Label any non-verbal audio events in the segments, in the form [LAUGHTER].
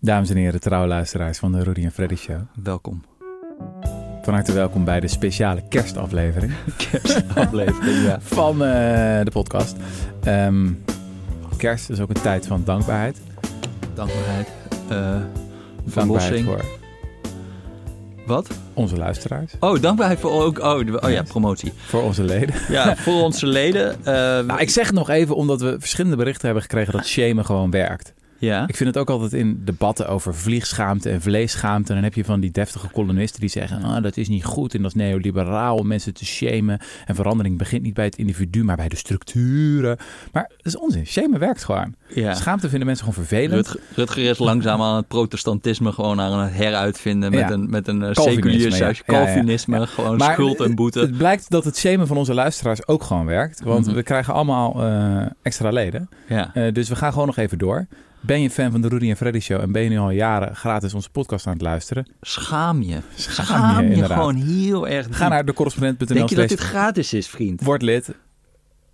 Dames en heren, trouwe luisteraars van de Rudy en Freddy Show. Welkom. Van harte welkom bij de speciale kerstaflevering [LAUGHS] Kerstaflevering, ja. van eh, de podcast. Ehm, kerst is ook een tijd van dankbaarheid. Dankbaarheid. eh Dankbaarheid voor Wat? onze luisteraars, Oh, dankbaarheid voor ook. Oh, oh ja, promotie. voor onze leden. [LAUGHS] Ja, voor onze leden. eh, Nou, ik zeg het nog even omdat we verschillende berichten hebben gekregen dat shamen gewoon werkt. Ja. Ik vind het ook altijd in debatten over vliegschaamte en vleesschaamte. Dan heb je van die deftige kolonisten die zeggen: ah, dat is niet goed en dat is neoliberaal om mensen te shamen. En verandering begint niet bij het individu, maar bij de structuren. Maar dat is onzin. Shamen werkt gewoon. ja. Schaamte vinden mensen gewoon vervelend. Rutger, Rutger is langzaam aan het protestantisme gewoon aan het heruitvinden met Ja. een, met een eh, seculier ja. saus- Ja, ja. Calvinisme. Gewoon Maar schuld en boete. Het blijkt dat het shamen van onze luisteraars ook gewoon werkt. Want Mhm. we krijgen allemaal eh, extra leden. ja. Eh, dus we gaan gewoon nog even door. Ben je fan van de Rudy en Freddy Show en ben je nu al jaren gratis onze podcast aan het luisteren? Schaam je. Schaam Schaam je, je, gewoon heel erg. Ga naar decorrespondent.nl Denk je dat dit gratis is, vriend? word lid.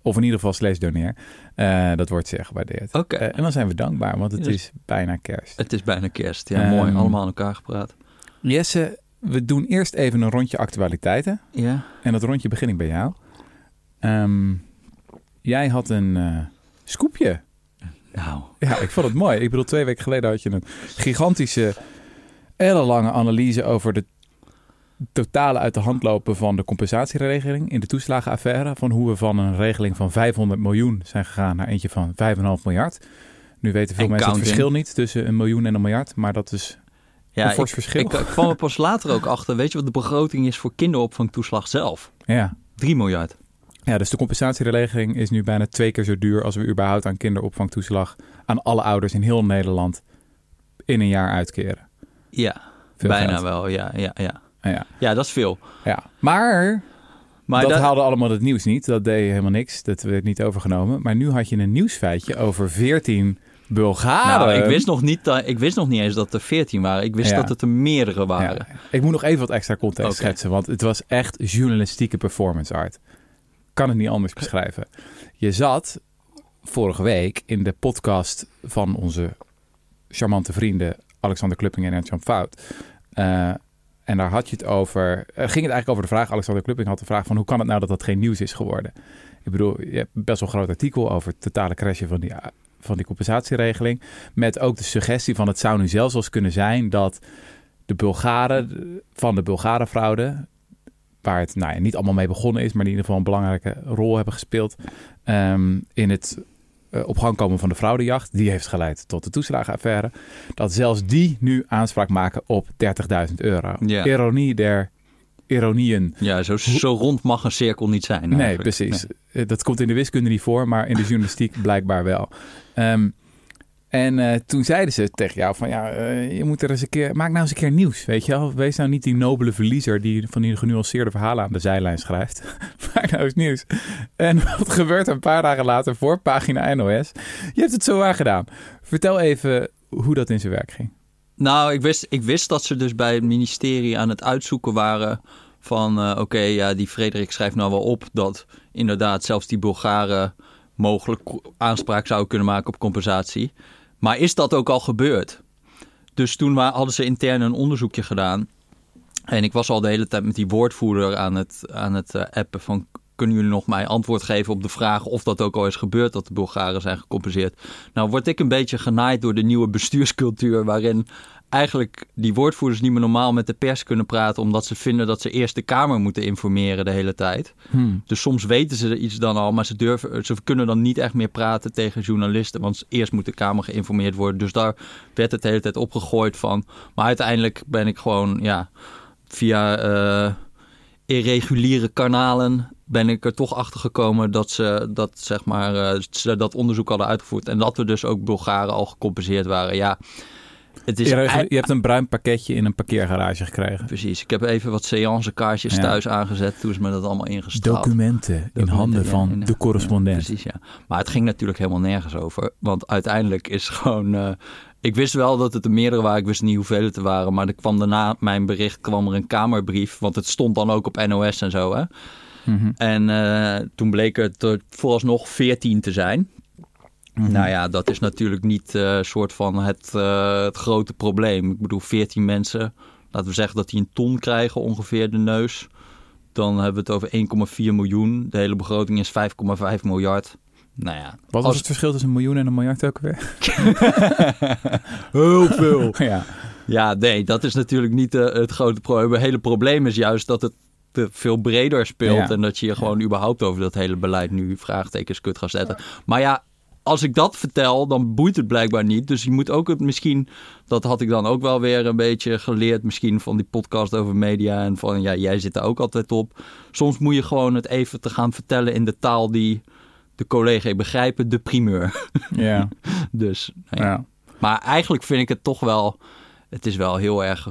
Of in ieder geval slash doneer. Eh, dat wordt zeer gewaardeerd. Oké. Eh, en dan zijn we dankbaar, want het Ja. is bijna kerst. Het is bijna kerst. Ja, Ehm, mooi. Allemaal aan elkaar gepraat. Jesse, we doen eerst even een rondje actualiteiten. Ja. En dat rondje begin ik bij jou. Ehm, jij had een eh scoopje. Nou, Ja, ik vond het mooi. Ik bedoel, twee weken geleden had je een gigantische, ellenlange analyse over de totale uit de hand lopen van de compensatieregeling in de toeslagenaffaire. Van hoe we van een regeling van 500 miljoen zijn gegaan naar eentje van 5,5 miljard. Nu weten veel En mensen het verschil niet tussen een miljoen en een miljard, maar dat is ja, een fors ik, verschil. ik, ik kwam er pas later ook achter. Weet je wat de begroting is voor kinderopvangtoeslag zelf? ja. 3 miljard. Ja, dus de compensatieregeling is nu bijna twee keer zo duur als we überhaupt aan kinderopvangtoeslag aan alle ouders in heel Nederland in een jaar uitkeren. Ja, Veel bijna geld. wel. Ja, ja, ja. Ah, ja. ja, dat is veel. Ja, maar, Maar dat dat- haalde allemaal het nieuws niet. Dat deed helemaal niks. Dat werd niet overgenomen. Maar nu had je een nieuwsfeitje over 14 Bulgaren. nou, ik wist, nog niet dat, ik wist nog niet eens dat er 14 waren. Ik wist Ja. dat het er meerdere Ja, waren. ik moet nog even wat extra context Oké. schetsen. Want het was echt journalistieke performance art. Kan het niet anders beschrijven. Je zat vorige week in de podcast van onze charmante vrienden Alexander Klupping en Ernst-Jan Fout. Eh, en daar had je het over. eh, ging het eigenlijk over de vraag. Alexander Klupping had de vraag van hoe kan het nou dat dat geen nieuws is geworden? Ik bedoel, je hebt best wel een groot artikel over het totale crashen van die, van die compensatieregeling. Met ook de suggestie van het zou nu zelfs wel eens kunnen zijn dat de Bulgaren van de Bulgarenfraude, waar het nou ja, niet allemaal mee begonnen is, maar die in ieder geval een belangrijke rol hebben gespeeld ehm, in het eh, op gang komen van de fraudejacht, die heeft geleid tot de toeslagenaffaire, dat zelfs die nu aanspraak maken op 30.000 euro. Ja. Ironie der ironieën. Ja, zo, zo rond mag een cirkel niet zijn. Nee, eigenlijk. precies. Eh, Dat komt in de wiskunde niet voor, maar in de journalistiek blijkbaar wel. Ehm, en eh, toen zeiden ze tegen jou van ja, eh, je moet er eens een keer, maak nou eens een keer nieuws, weet je wel. Wees nou niet die nobele verliezer die van die genuanceerde verhalen aan de zijlijn schrijft. [LAUGHS] maak nou eens nieuws. En [LAUGHS] wat gebeurt een paar dagen later voor pagina NOS? Je hebt het zo waar gedaan. Vertel even hoe dat in zijn werk ging. Nou, ik wist, ik wist dat ze dus bij het ministerie aan het uitzoeken waren van... eh, oké, ja, die Frederik schrijft nou wel op dat inderdaad zelfs die Bulgaren mogelijk aanspraak zouden kunnen maken op compensatie. Maar is dat ook al gebeurd? Dus toen hadden ze intern een onderzoekje gedaan. En ik was al de hele tijd met die woordvoerder aan het, aan het eh, appen van... kunnen jullie nog mij antwoord geven op de vraag of dat ook al is gebeurd... dat de Bulgaren zijn gecompenseerd? Nou word ik een beetje genaaid door de nieuwe bestuurscultuur... waarin eigenlijk die woordvoerders niet meer normaal met de pers kunnen praten... omdat ze vinden dat ze eerst de Kamer moeten informeren de hele tijd. Dus soms weten ze er iets dan al, maar ze, durven, ze kunnen dan niet echt meer praten tegen journalisten. Want eerst moet de Kamer geïnformeerd worden. Dus daar werd het de hele tijd opgegooid van. Maar uiteindelijk ben ik gewoon ja, via eh, irreguliere kanalen ben ik er toch achter gekomen dat ze dat, zeg maar, eh, ze dat onderzoek hadden uitgevoerd. En dat we dus ook Bulgaren al gecompenseerd waren. Ja, het is Je, hebt een bruin pakketje in een parkeergarage gekregen. Precies. Ik heb even wat seancekaartjes Ja. thuis aangezet. Toen is me dat allemaal ingestraald. Documenten in handen ja, van in- de correspondent. Precies, ja. Maar het ging natuurlijk helemaal nergens over. Want uiteindelijk is gewoon... eh, ik wist wel dat het er meerdere waren. Ik wist niet hoeveel het er waren. Maar er kwam daarna mijn bericht kwam er een kamerbrief. Want het stond dan ook op NOS en zo. Hè? Mhm. En eh, toen bleek het er vooralsnog 14 te zijn. Mhm. Nou ja, dat is natuurlijk niet eh soort van het, eh, het grote probleem. Ik bedoel, 14 mensen, laten we zeggen dat die een ton krijgen ongeveer de neus. Dan hebben we het over 1,4 miljoen. De hele begroting is 5,5 miljard. Nou ja, Wat was als- het verschil tussen een miljoen en een miljard ook weer? [LAUGHS] Heel veel. [LAUGHS] ja. Ja, nee, dat is natuurlijk niet eh, het grote probleem. Het hele probleem is juist dat het te veel breder speelt. Ja. En dat je gewoon überhaupt over dat hele beleid nu vraagtekens kunt gaan zetten. Maar ja, als ik dat vertel, dan boeit het blijkbaar niet. Dus je moet ook het misschien, dat had ik dan ook wel weer een beetje geleerd, misschien van die podcast over media. En van ja, jij zit daar ook altijd op. Soms moet je gewoon het even te gaan vertellen in de taal die de collega begrijpen, de primeur. Ja. [LAUGHS] Dus, nou ja. ja. Maar eigenlijk vind ik het toch wel. Het is wel heel erg.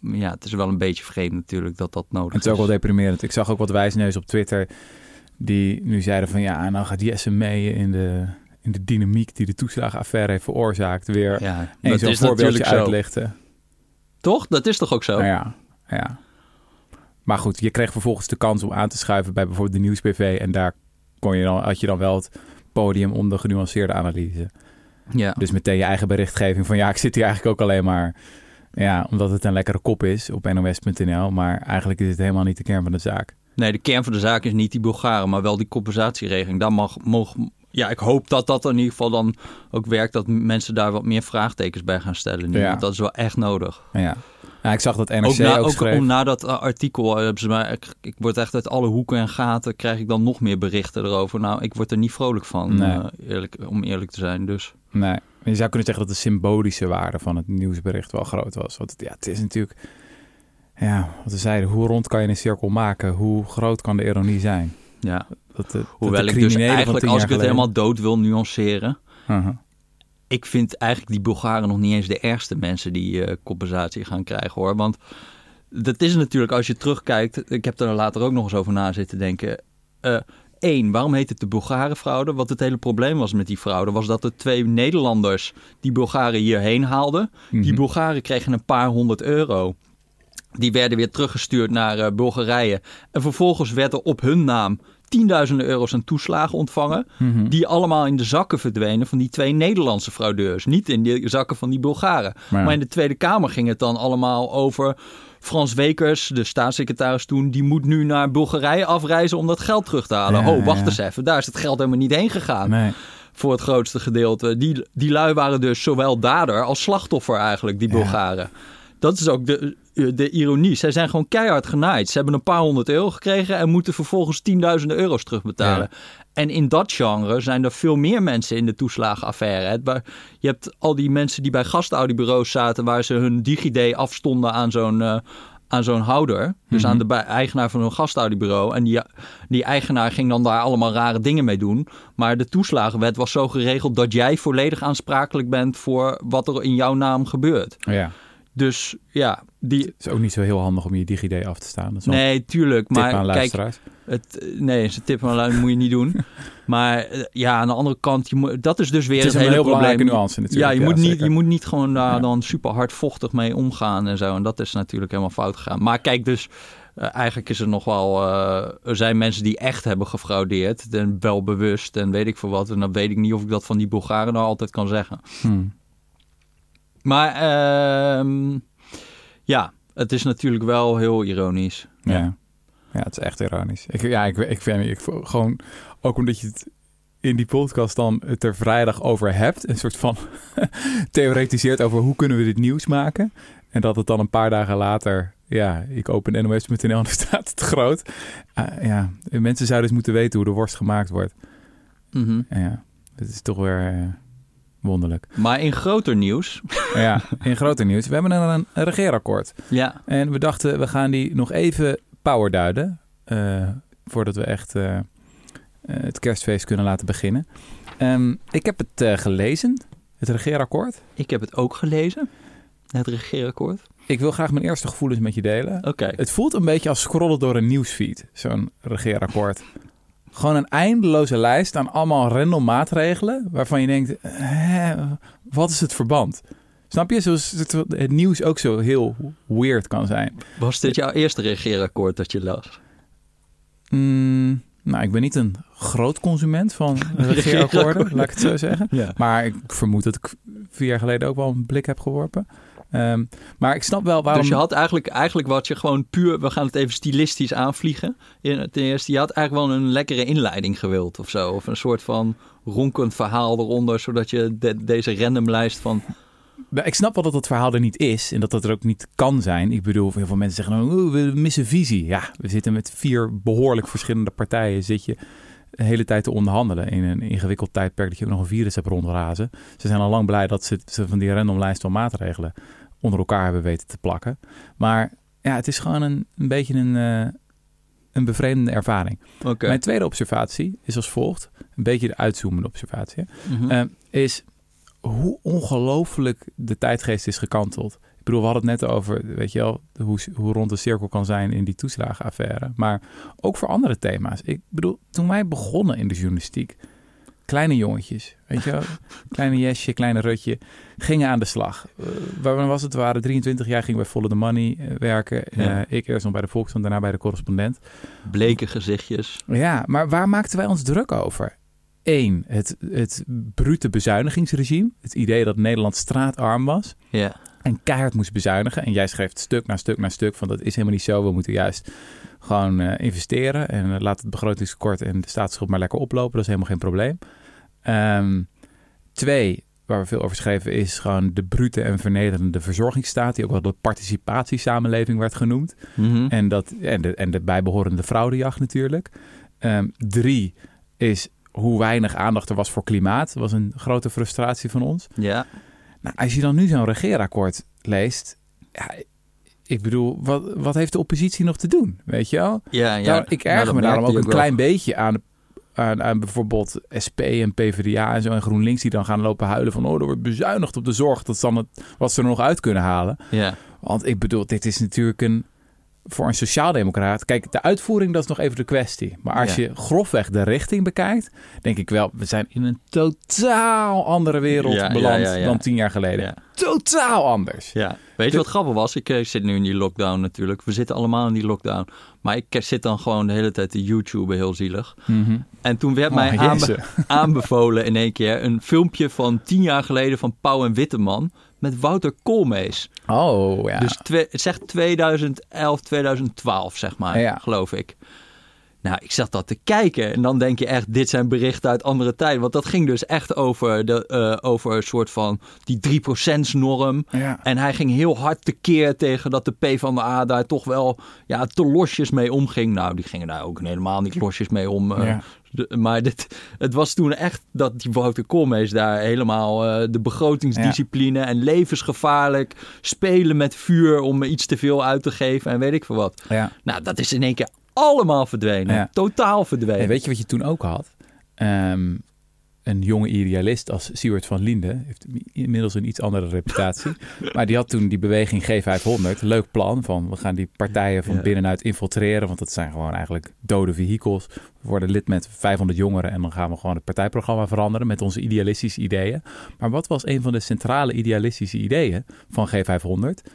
Ja, het is wel een beetje vreemd natuurlijk dat dat nodig Het is ook wel deprimerend. Ik zag ook wat wijsneus op Twitter die nu zeiden van ja, en dan gaat Jesse mee in de, in de dynamiek die de toeslagenaffaire heeft veroorzaakt weer Ja, een zo'n voorbeeldje zo. uitlichten. Toch? Dat is toch ook zo? Nou ja, ja. Maar goed, je kreeg vervolgens de kans om aan te schuiven bij bijvoorbeeld de Nieuwsbv en daar kon je dan, had je dan wel het podium om de genuanceerde analyse. Ja. Dus meteen je eigen berichtgeving van ja, ik zit hier eigenlijk ook alleen maar ja, omdat het een lekkere kop is op nos.nl, maar eigenlijk is het helemaal niet de kern van de zaak. Nee, de kern van de zaak is niet die Bulgaren, maar wel die compensatieregeling. Daar mag, mag, ja, ik hoop dat dat in ieder geval dan ook werkt, dat mensen daar wat meer vraagtekens bij gaan stellen. Nu, Ja. want dat is wel echt nodig. Ja. Ja, ik zag dat NRC Ook, ook, na, ook schreef. om na dat uh, artikel, uh, hebben ze ik, ik word echt uit alle hoeken en gaten, krijg ik dan nog meer berichten erover. Nou, ik word er niet vrolijk van, Nee. uh, eerlijk, om eerlijk te zijn. Dus Nee, je zou kunnen zeggen dat de symbolische waarde van het nieuwsbericht wel groot was. Want het, ja, het is natuurlijk, ja, wat we zeiden, hoe rond kan je een cirkel maken? Hoe groot kan de ironie zijn? ja, Dat, de- dat hoewel ik dus eigenlijk, als ik het helemaal dood wil nuanceren, Uh-huh. ik vind eigenlijk die Bulgaren nog niet eens de ergste mensen die eh, compensatie gaan krijgen hoor. Want dat is natuurlijk, als je terugkijkt, ik heb er later ook nog eens over na zitten denken. Eén, waarom heet het de Bulgarenfraude? Wat het hele probleem was met die fraude, was dat er twee Nederlanders die Bulgaren hierheen haalden. Die Mhm. Bulgaren kregen een paar honderd euro. Die werden weer teruggestuurd naar eh, Bulgarije. En vervolgens werd er op hun naam tienduizenden euro's aan toeslagen ontvangen. Mhm. Die allemaal in de zakken verdwenen van die twee Nederlandse fraudeurs. Niet in de zakken van die Bulgaren. Maar in de Tweede Kamer ging het dan allemaal over Frans Wekers, de staatssecretaris toen. Die moet nu naar Bulgarije afreizen om dat geld terug te halen. Ja, oh, wacht ja. eens even. Daar is het geld helemaal niet heen gegaan. Nee. Voor het grootste gedeelte. Die, die lui waren dus zowel dader als slachtoffer eigenlijk, die Ja. Bulgaren. Dat is ook de, de ironie. Zij zijn gewoon keihard genaaid. Ze hebben een paar honderd euro gekregen en moeten vervolgens tienduizenden euro's terugbetalen. En in dat genre zijn er veel meer mensen in de toeslagenaffaire. Je hebt al die mensen die bij gastaudibureaus zaten... waar ze hun DigiD afstonden aan zo'n... eh, aan zo'n houder, dus Mhm. aan de bij- eigenaar van een gastaudibureau. En die, die eigenaar ging dan daar allemaal rare dingen mee doen. Maar de toeslagenwet was zo geregeld dat jij volledig aansprakelijk bent voor wat er in jouw naam gebeurt. Ja, Dus ja, die. het is ook niet zo heel handig om je DigiD af te staan. Dat is wel Nee, tuurlijk. Maar aan kijk, het, nee, is een tip lui moet je niet doen. [LAUGHS] Maar eh, ja, aan de andere kant, je moet, dat is dus weer het is het een hele heel probleem. belangrijke nuance natuurlijk. Ja, je, moet niet, je moet niet gewoon daar Ja. dan super hardvochtig mee omgaan en zo. En dat is natuurlijk helemaal fout gegaan. Maar kijk, dus eh, eigenlijk is er nog wel... eh, er zijn mensen die echt hebben gefraudeerd. En wel bewust en weet ik veel wat. En dan weet ik niet of ik dat van die Bulgaren nou altijd kan zeggen. Hmm. Maar ehm, ja, het is natuurlijk wel heel ironisch. Ja. ja, het is echt ironisch. Ik, ja, ik, ik vind ik, gewoon, ook omdat je het in die podcast dan het er vrijdag over hebt, een soort van [LAUGHS] theoretiseert over hoe kunnen we dit nieuws maken. En dat het dan een paar dagen later, ja, ik open nos.nl en [LAUGHS] staat het groot. Ah, ja, mensen zouden eens moeten weten hoe de worst gemaakt wordt. Mhm. Ja, dat is toch weer eh, wonderlijk. Maar in groter nieuws... ja, in groter nieuws. We hebben een, een regeerakkoord. Ja, En we dachten, we gaan die nog even power duiden. eh, voordat we echt eh, eh, het kerstfeest kunnen laten beginnen. Ehm, ik heb het gelezen, het regeerakkoord. ik heb het ook gelezen. Het regeerakkoord. Ik wil graag mijn eerste gevoelens met je delen. Oké. Het voelt een beetje als scrollen door een nieuwsfeed, zo'n regeerakkoord. Gewoon een eindeloze lijst aan allemaal random maatregelen... waarvan je denkt, hè, wat is het verband? Snap je? Zoals het, het nieuws ook zo heel weird kan zijn. Was dit jouw eerste regeerakkoord dat je las? Mm, Nou, ik ben niet een groot consument van [LAUGHS] regeerakkoorden, laat ik het zo zeggen. Ja. Maar ik vermoed dat ik vier jaar geleden ook wel een blik heb geworpen. Ehm, maar ik snap wel waarom... Dus je had eigenlijk, eigenlijk wat je gewoon puur, we gaan het even stilistisch aanvliegen. In- Ten eerste, je had eigenlijk wel een lekkere inleiding gewild of zo. Of een soort van ronkend verhaal eronder, zodat je de- deze randomlijst van... Ik snap wel dat dat verhaal er niet is en dat dat er ook niet kan zijn. Ik bedoel, heel veel mensen zeggen "Oeh, we missen visie. Ja, we zitten met vier behoorlijk verschillende partijen. Zit je de hele tijd te onderhandelen in een ingewikkeld tijdperk dat je ook nog een virus hebt rondrazen. Ze zijn al lang blij dat ze, ze van die random lijst van maatregelen onder elkaar hebben weten te plakken. Maar ja, het is gewoon een, een beetje een, eh, een bevreemdende ervaring. Mijn tweede observatie is als volgt. Een beetje de uitzoomende observatie. Mhm. Eh, is hoe ongelooflijk de tijdgeest is gekanteld. Ik bedoel, we hadden het net over, weet je wel, hoe, hoe rond de cirkel kan zijn in die toeslagenaffaire. Maar ook voor andere thema's. Ik bedoel, toen wij begonnen in de journalistiek, kleine jongetjes, weet je wel, [LAUGHS] kleine Jesje, kleine Rutje, gingen aan de slag. Uh, waar was het? We waren 23 jaar, gingen bij Follow the Money eh, werken. Ja. Eh, ik eerst nog bij de Volkskrant, daarna bij de correspondent. Bleke gezichtjes. Ja, maar waar maakten wij ons druk over? Eén, het, het brute bezuinigingsregime. Het idee dat Nederland straatarm was Ja. en keihard moest bezuinigen. En jij schreef stuk na stuk na stuk van dat is helemaal niet zo. We moeten juist gewoon eh, investeren en laat het begrotingstekort en de staatsschuld maar lekker oplopen. Dat is helemaal geen probleem. Ehm, twee, waar we veel over schreven, is gewoon de brute en vernederende verzorgingsstaat. Die ook wel de participatiesamenleving werd genoemd. Mhm. En, dat, en, de, en de bijbehorende fraudejacht natuurlijk. Ehm, drie is hoe weinig aandacht er was voor klimaat. Dat was een grote frustratie van ons. ja. Nou, als je dan nu zo'n regeerakkoord leest... Ja, ik bedoel, wat, wat heeft de oppositie nog te doen? Weet je wel? Ja, ja. Nou, ik Nou, erger dat me daarom ook een wel. klein beetje aan, aan, aan bijvoorbeeld SP en PvdA en zo en GroenLinks... die dan gaan lopen huilen van... oh, er wordt bezuinigd op de zorg. Dat is dan het, wat ze er nog uit kunnen halen. Ja. Want ik bedoel, dit is natuurlijk een. Voor een sociaaldemocraat. Kijk, de uitvoering, dat is nog even de kwestie. Maar als Ja. je grofweg de richting bekijkt. denk ik wel, we zijn in een totaal andere wereld Ja, beland ja. dan tien jaar geleden. Totaal anders. Ja, weet je wat grappig was? Ik eh, zit nu in die lockdown natuurlijk. We zitten allemaal in die lockdown. Maar ik eh, zit dan gewoon de hele tijd te YouTube heel zielig. Mhm. En toen werd Oh, mij aanbe- Jezus. [LAUGHS] aanbevolen in één keer een filmpje van tien jaar geleden van Pauw en Witteman met Wouter Koolmees. Oh ja. Dus het zegt 2011, 2012 zeg maar, Ja. geloof ik. Nou, ik zat dat te kijken en dan denk je echt, dit zijn berichten uit andere tijden. Want dat ging dus echt over, de, eh, over een soort van die 3%-norm. ja. En hij ging heel hard tekeer tegen dat de PvdA daar toch wel ja, te losjes mee omging. Nou, die gingen daar ook helemaal niet losjes mee om. eh, Ja. de- maar dit, het was toen echt dat die Wouter Koolmees daar helemaal eh, de begrotingsdiscipline en levensgevaarlijk spelen met vuur om iets te veel uit te geven en weet ik veel wat. ja. Nou, dat is in één keer allemaal verdwenen. Ja. Totaal verdwenen. En weet je wat je toen ook had? Ehm, een jonge idealist als Siewert van Linden heeft inmiddels een iets andere reputatie. [LAUGHS] maar die had toen die beweging G500. Leuk plan van we gaan die partijen van binnenuit infiltreren. Want dat zijn gewoon eigenlijk dode vehikels. We worden lid met 500 jongeren en dan gaan we gewoon het partijprogramma veranderen met onze idealistische ideeën. Maar wat was een van de centrale idealistische ideeën van G500?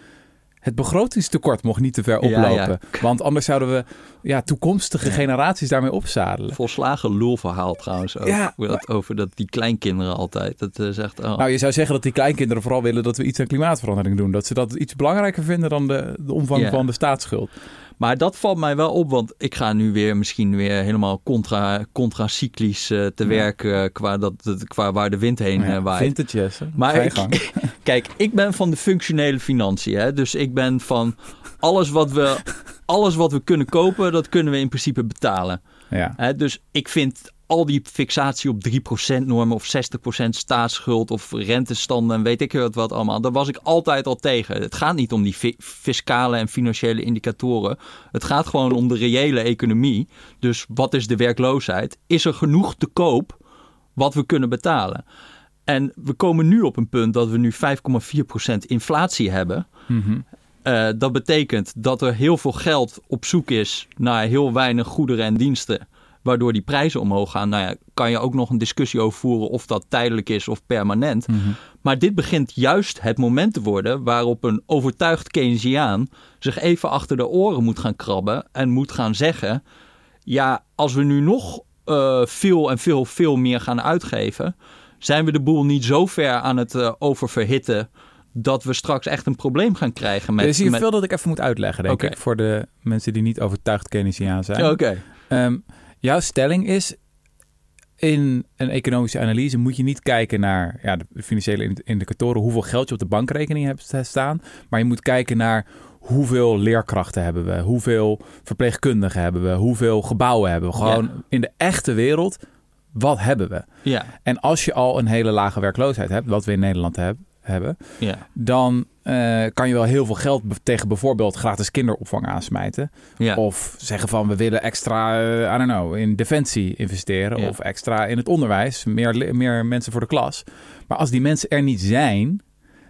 Het begrotingstekort mocht niet te ver Ja, ja. oplopen. Want anders zouden we ja, toekomstige generaties daarmee opzadelen. Volslagen lulverhaal trouwens ook. Ja. Over, dat, over dat die kleinkinderen altijd. Dat is echt... Oh. Nou, je zou zeggen dat die kleinkinderen vooral willen dat we iets aan klimaatverandering doen. Dat ze dat iets belangrijker vinden dan de, de omvang van de staatsschuld. Maar dat valt mij wel op, want ik ga nu weer misschien weer helemaal contra, contracyclisch eh, te Ja. werk eh, qua, dat, qua waar de wind heen Ja, eh, waait. vintage, Jesse. Maar ik-. [LAUGHS] Kijk, ik ben van de functionele financiën. Hè? Dus ik ben van alles wat, we, alles wat we kunnen kopen, dat kunnen we in principe betalen. Ja. Hè? Dus ik vind al die fixatie op 3% normen of 60% staatsschuld of rentestanden en weet ik wat, wat allemaal. Daar was ik altijd al tegen. Het gaat niet om die fi- fiscale en financiële indicatoren. Het gaat gewoon om de reële economie. Dus wat is de werkloosheid? Is er genoeg te koop wat we kunnen betalen? En we komen nu op een punt dat we nu 5,4% inflatie hebben. Mhm. Eh, dat betekent dat er heel veel geld op zoek is naar heel weinig goederen en diensten. Waardoor die prijzen omhoog gaan. Nou ja, kan je ook nog een discussie over voeren of dat tijdelijk is of permanent. Mhm. Maar dit begint juist het moment te worden waarop een overtuigd Keynesiaan zich even achter de oren moet gaan krabben en moet gaan zeggen: ja, als we nu nog uh, veel en veel, veel meer gaan uitgeven, zijn we de boel niet zo ver aan het uh, oververhitten dat we straks echt een probleem gaan krijgen. Met, er is hier met... veel dat ik even moet uitleggen, denk ik, voor de mensen die niet overtuigd Keynesiaan zijn. Oké. Ehm, jouw stelling is, in een economische analyse moet je niet kijken naar ja, de financiële in- indicatoren, hoeveel geld je op de bankrekening hebt staan, maar je moet kijken naar hoeveel leerkrachten hebben we, hoeveel verpleegkundigen hebben we, hoeveel gebouwen hebben we. Gewoon in de echte wereld, wat hebben we? Ja, En als je al een hele lage werkloosheid hebt, wat we in Nederland heb- hebben, ja, dan eh, kan je wel heel veel geld tegen bijvoorbeeld gratis kinderopvang aansmijten. ja. Of zeggen van we willen extra, eh, I don't know, in defensie investeren. Ja. Of extra in het onderwijs, meer, meer mensen voor de klas. Maar als die mensen er niet zijn,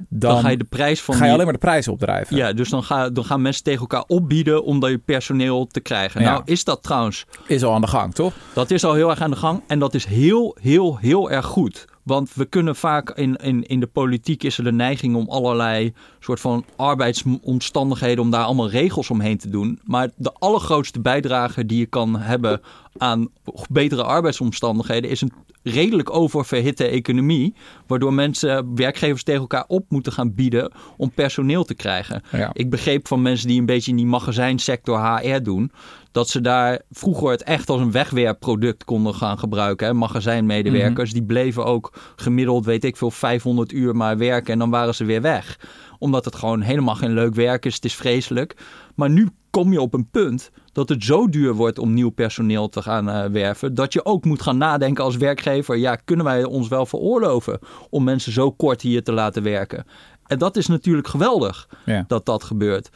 dan, dan, ga je de prijs van ga je die- alleen maar de prijzen opdrijven. Ja, dus dan, ga, dan gaan mensen tegen elkaar opbieden om dat je personeel te krijgen. Ja. Nou is dat trouwens, Is al aan de gang, toch? dat is al heel erg aan de gang. En dat is heel, heel, heel erg goed. Want we kunnen vaak in, in, in de politiek is er de neiging om allerlei soort van arbeidsomstandigheden, om daar allemaal regels omheen te doen. Maar de allergrootste bijdrage die je kan hebben aan betere arbeidsomstandigheden is een redelijk oververhitte economie. Waardoor mensen, werkgevers tegen elkaar op moeten gaan bieden om personeel te krijgen. Ja. Ik begreep van mensen die een beetje in die magazijnsector HR doen, dat ze daar vroeger het echt als een wegwerpproduct konden gaan gebruiken. Hè? Magazijnmedewerkers, die bleven ook gemiddeld, weet ik veel, 500 uur maar werken en dan waren ze weer weg. Omdat het gewoon helemaal geen leuk werk is, het is vreselijk. Maar nu kom je op een punt dat het zo duur wordt om nieuw personeel te gaan eh, werven, dat je ook moet gaan nadenken als werkgever, ja, kunnen wij ons wel veroorloven om mensen zo kort hier te laten werken? En dat is natuurlijk geweldig Ja. dat dat gebeurt.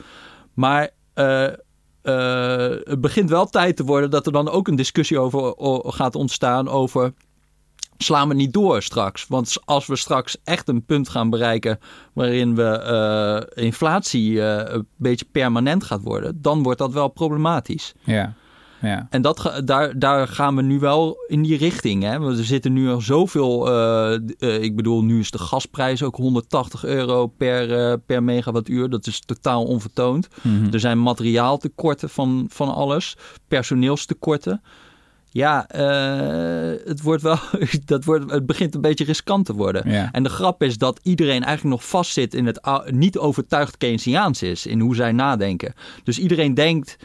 Maar eh, eh, het begint wel tijd te worden dat er dan ook een discussie over gaat ontstaan over slaan we niet door straks. Want als we straks echt een punt gaan bereiken waarin we eh, inflatie eh, een beetje permanent gaat worden, dan wordt dat wel problematisch. Ja. Ja. En dat, daar, daar gaan we nu wel in die richting. Hè? Want er zitten nu al zoveel. eh, ik bedoel, nu is de gasprijs ook 180 euro per, per megawattuur. Dat is totaal onvertoond. Mhm. Er zijn materiaaltekorten van, van alles, personeelstekorten. Ja, eh, het, wordt wel, [LAUGHS] dat wordt, het begint een beetje riskant te worden. Ja. En de grap is dat iedereen eigenlijk nog vastzit in het niet overtuigd Keynesiaans is. In hoe zij nadenken. Dus iedereen denkt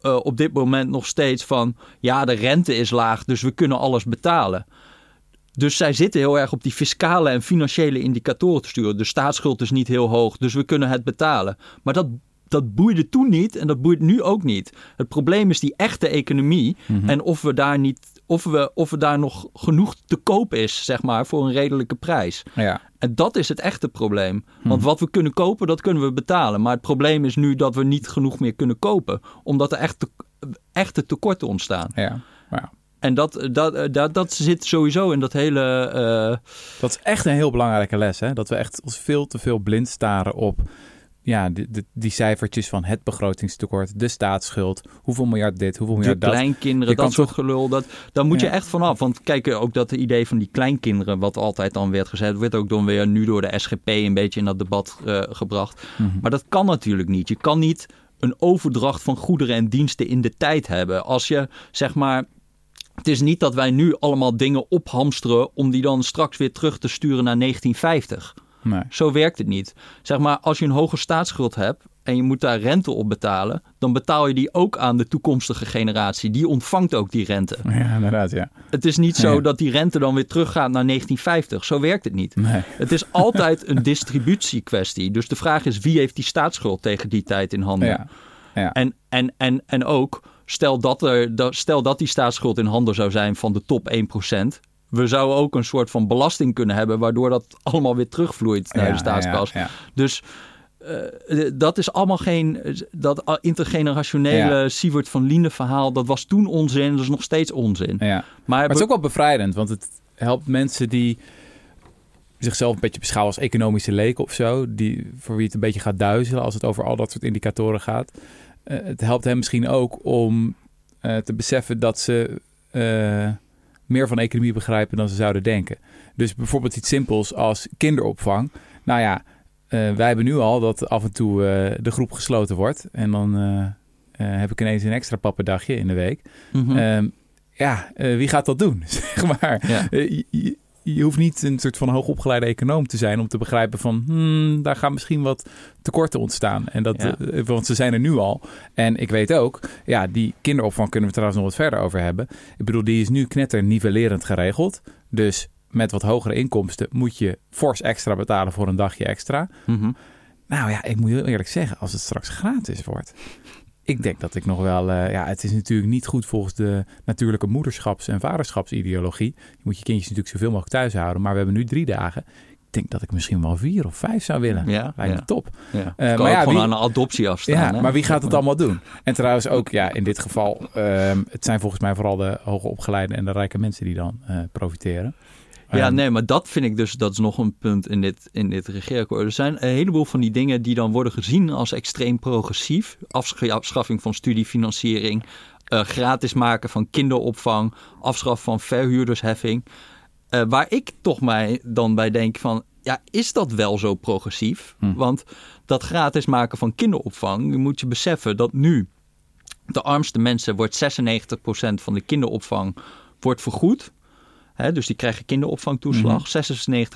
eh, op dit moment nog steeds van... ja, de rente is laag, dus we kunnen alles betalen. Dus zij zitten heel erg op die fiscale en financiële indicatoren te sturen. De staatsschuld is niet heel hoog, dus we kunnen het betalen. Maar dat, dat boeide toen niet en dat boeit nu ook niet. Het probleem is die echte economie Mhm. en of we daar niet... Of, we, of er daar nog genoeg te koop is, zeg maar, voor een redelijke prijs. Ja. En dat is het echte probleem. Want wat we kunnen kopen, dat kunnen we betalen. Maar het probleem is nu dat we niet genoeg meer kunnen kopen. Omdat er echt te, echte tekorten ontstaan. Ja. Ja. En dat, dat, dat, dat zit sowieso in dat hele... eh, Dat is echt een heel belangrijke les. Hè? Dat we echt ons veel te veel blind staren op ja, die, cijfertjes van het begrotingstekort, de staatsschuld, hoeveel miljard dit, hoeveel de miljard dat. kleinkinderen, dat soort gelul. Dat, daar moet je echt vanaf. Want kijk, eh, ook dat idee van die kleinkinderen... wat altijd dan werd gezegd... werd ook dan weer nu door de SGP een beetje in dat debat eh, gebracht. Mhm. Maar dat kan natuurlijk niet. Je kan niet een overdracht van goederen en diensten in de tijd hebben. Als je, zeg maar... Het is niet dat wij nu allemaal dingen ophamsteren... om die dan straks weer terug te sturen naar 1950. Nee. Zo werkt het niet. Zeg maar, als je een hoge staatsschuld hebt en je moet daar rente op betalen, dan betaal je die ook aan de toekomstige generatie. Die ontvangt ook die rente. Ja, inderdaad, ja. Het is niet zo Ja. dat die rente dan weer teruggaat naar 1950. Zo werkt het niet. Nee. Het is altijd een [LAUGHS] distributiekwestie. Dus de vraag is wie heeft die staatsschuld tegen die tijd in handen? Ja. Ja. En, en, en, en ook, stel dat, er, stel dat die staatsschuld in handen zou zijn van de top 1%. We zouden ook een soort van belasting kunnen hebben, waardoor dat [LAUGHS] allemaal weer terugvloeit naar Ja, de staatskas. ja. Dus eh, dat is allemaal geen. Dat intergenerationele Ja. Siewert van Liene verhaal, dat was toen onzin, dat is nog steeds onzin. Ja. Maar, Maar het is ook wel bevrijdend, want het helpt mensen die zichzelf een beetje beschouwen als economische leken of zo, die, voor wie het een beetje gaat duizelen als het over al dat soort indicatoren gaat. Eh, het helpt hen misschien ook om eh, te beseffen dat ze eh, meer van economie begrijpen dan ze zouden denken. Dus bijvoorbeeld iets simpels als kinderopvang. Nou ja, eh, wij hebben nu al dat af en toe eh, de groep gesloten wordt en dan eh, heb ik ineens een extra pappendagje in de week. Mhm. Ehm, ja, wie gaat dat doen? [LAUGHS] zeg maar. Ja. Je- je, hoeft niet een soort van hoogopgeleide econoom te zijn om te begrijpen van, hmm, daar gaan misschien wat tekorten ontstaan. En dat, Ja. eh, want ze zijn er nu al. En ik weet ook, ja, die kinderopvang kunnen we trouwens nog wat verder over hebben. Ik bedoel, die is nu knetter nivellerend geregeld. Dus met wat hogere inkomsten moet je fors extra betalen voor een dagje extra. Mhm. Nou ja, ik moet heel eerlijk zeggen, als het straks gratis wordt. Ik denk dat ik nog wel. eh, ja, het is natuurlijk niet goed volgens de natuurlijke moederschaps- en vaderschapsideologie. Je moet je kindjes natuurlijk zoveel mogelijk thuis houden. Maar we hebben nu drie dagen. Ik denk dat ik misschien wel vier of vijf zou willen. Ja, Lijkt me top. Ja. Eh, kan maar ook ja, gewoon wie- aan een adoptie afstaan. Ja, hè? maar wie gaat het allemaal doen? En trouwens ook, ja, in dit geval, ehm, het zijn volgens mij vooral de hoge opgeleide en de rijke mensen die dan eh, profiteren. Ja, Ehm, nee, maar dat vind ik dus, dat is nog een punt in dit, in dit regeerakkoord. Er zijn een heleboel van die dingen die dan worden gezien als extreem progressief. Afsch- afschaffing van studiefinanciering, eh, gratis maken van kinderopvang, afschaffen van verhuurdersheffing. Eh, waar ik toch mij dan bij denk van, ja, is dat wel zo progressief? Hm. Want dat gratis maken van kinderopvang, je moet je beseffen dat nu de armste mensen wordt 96% van de kinderopvang wordt vergoed. Hè, dus die krijgen kinderopvangtoeslag. 96%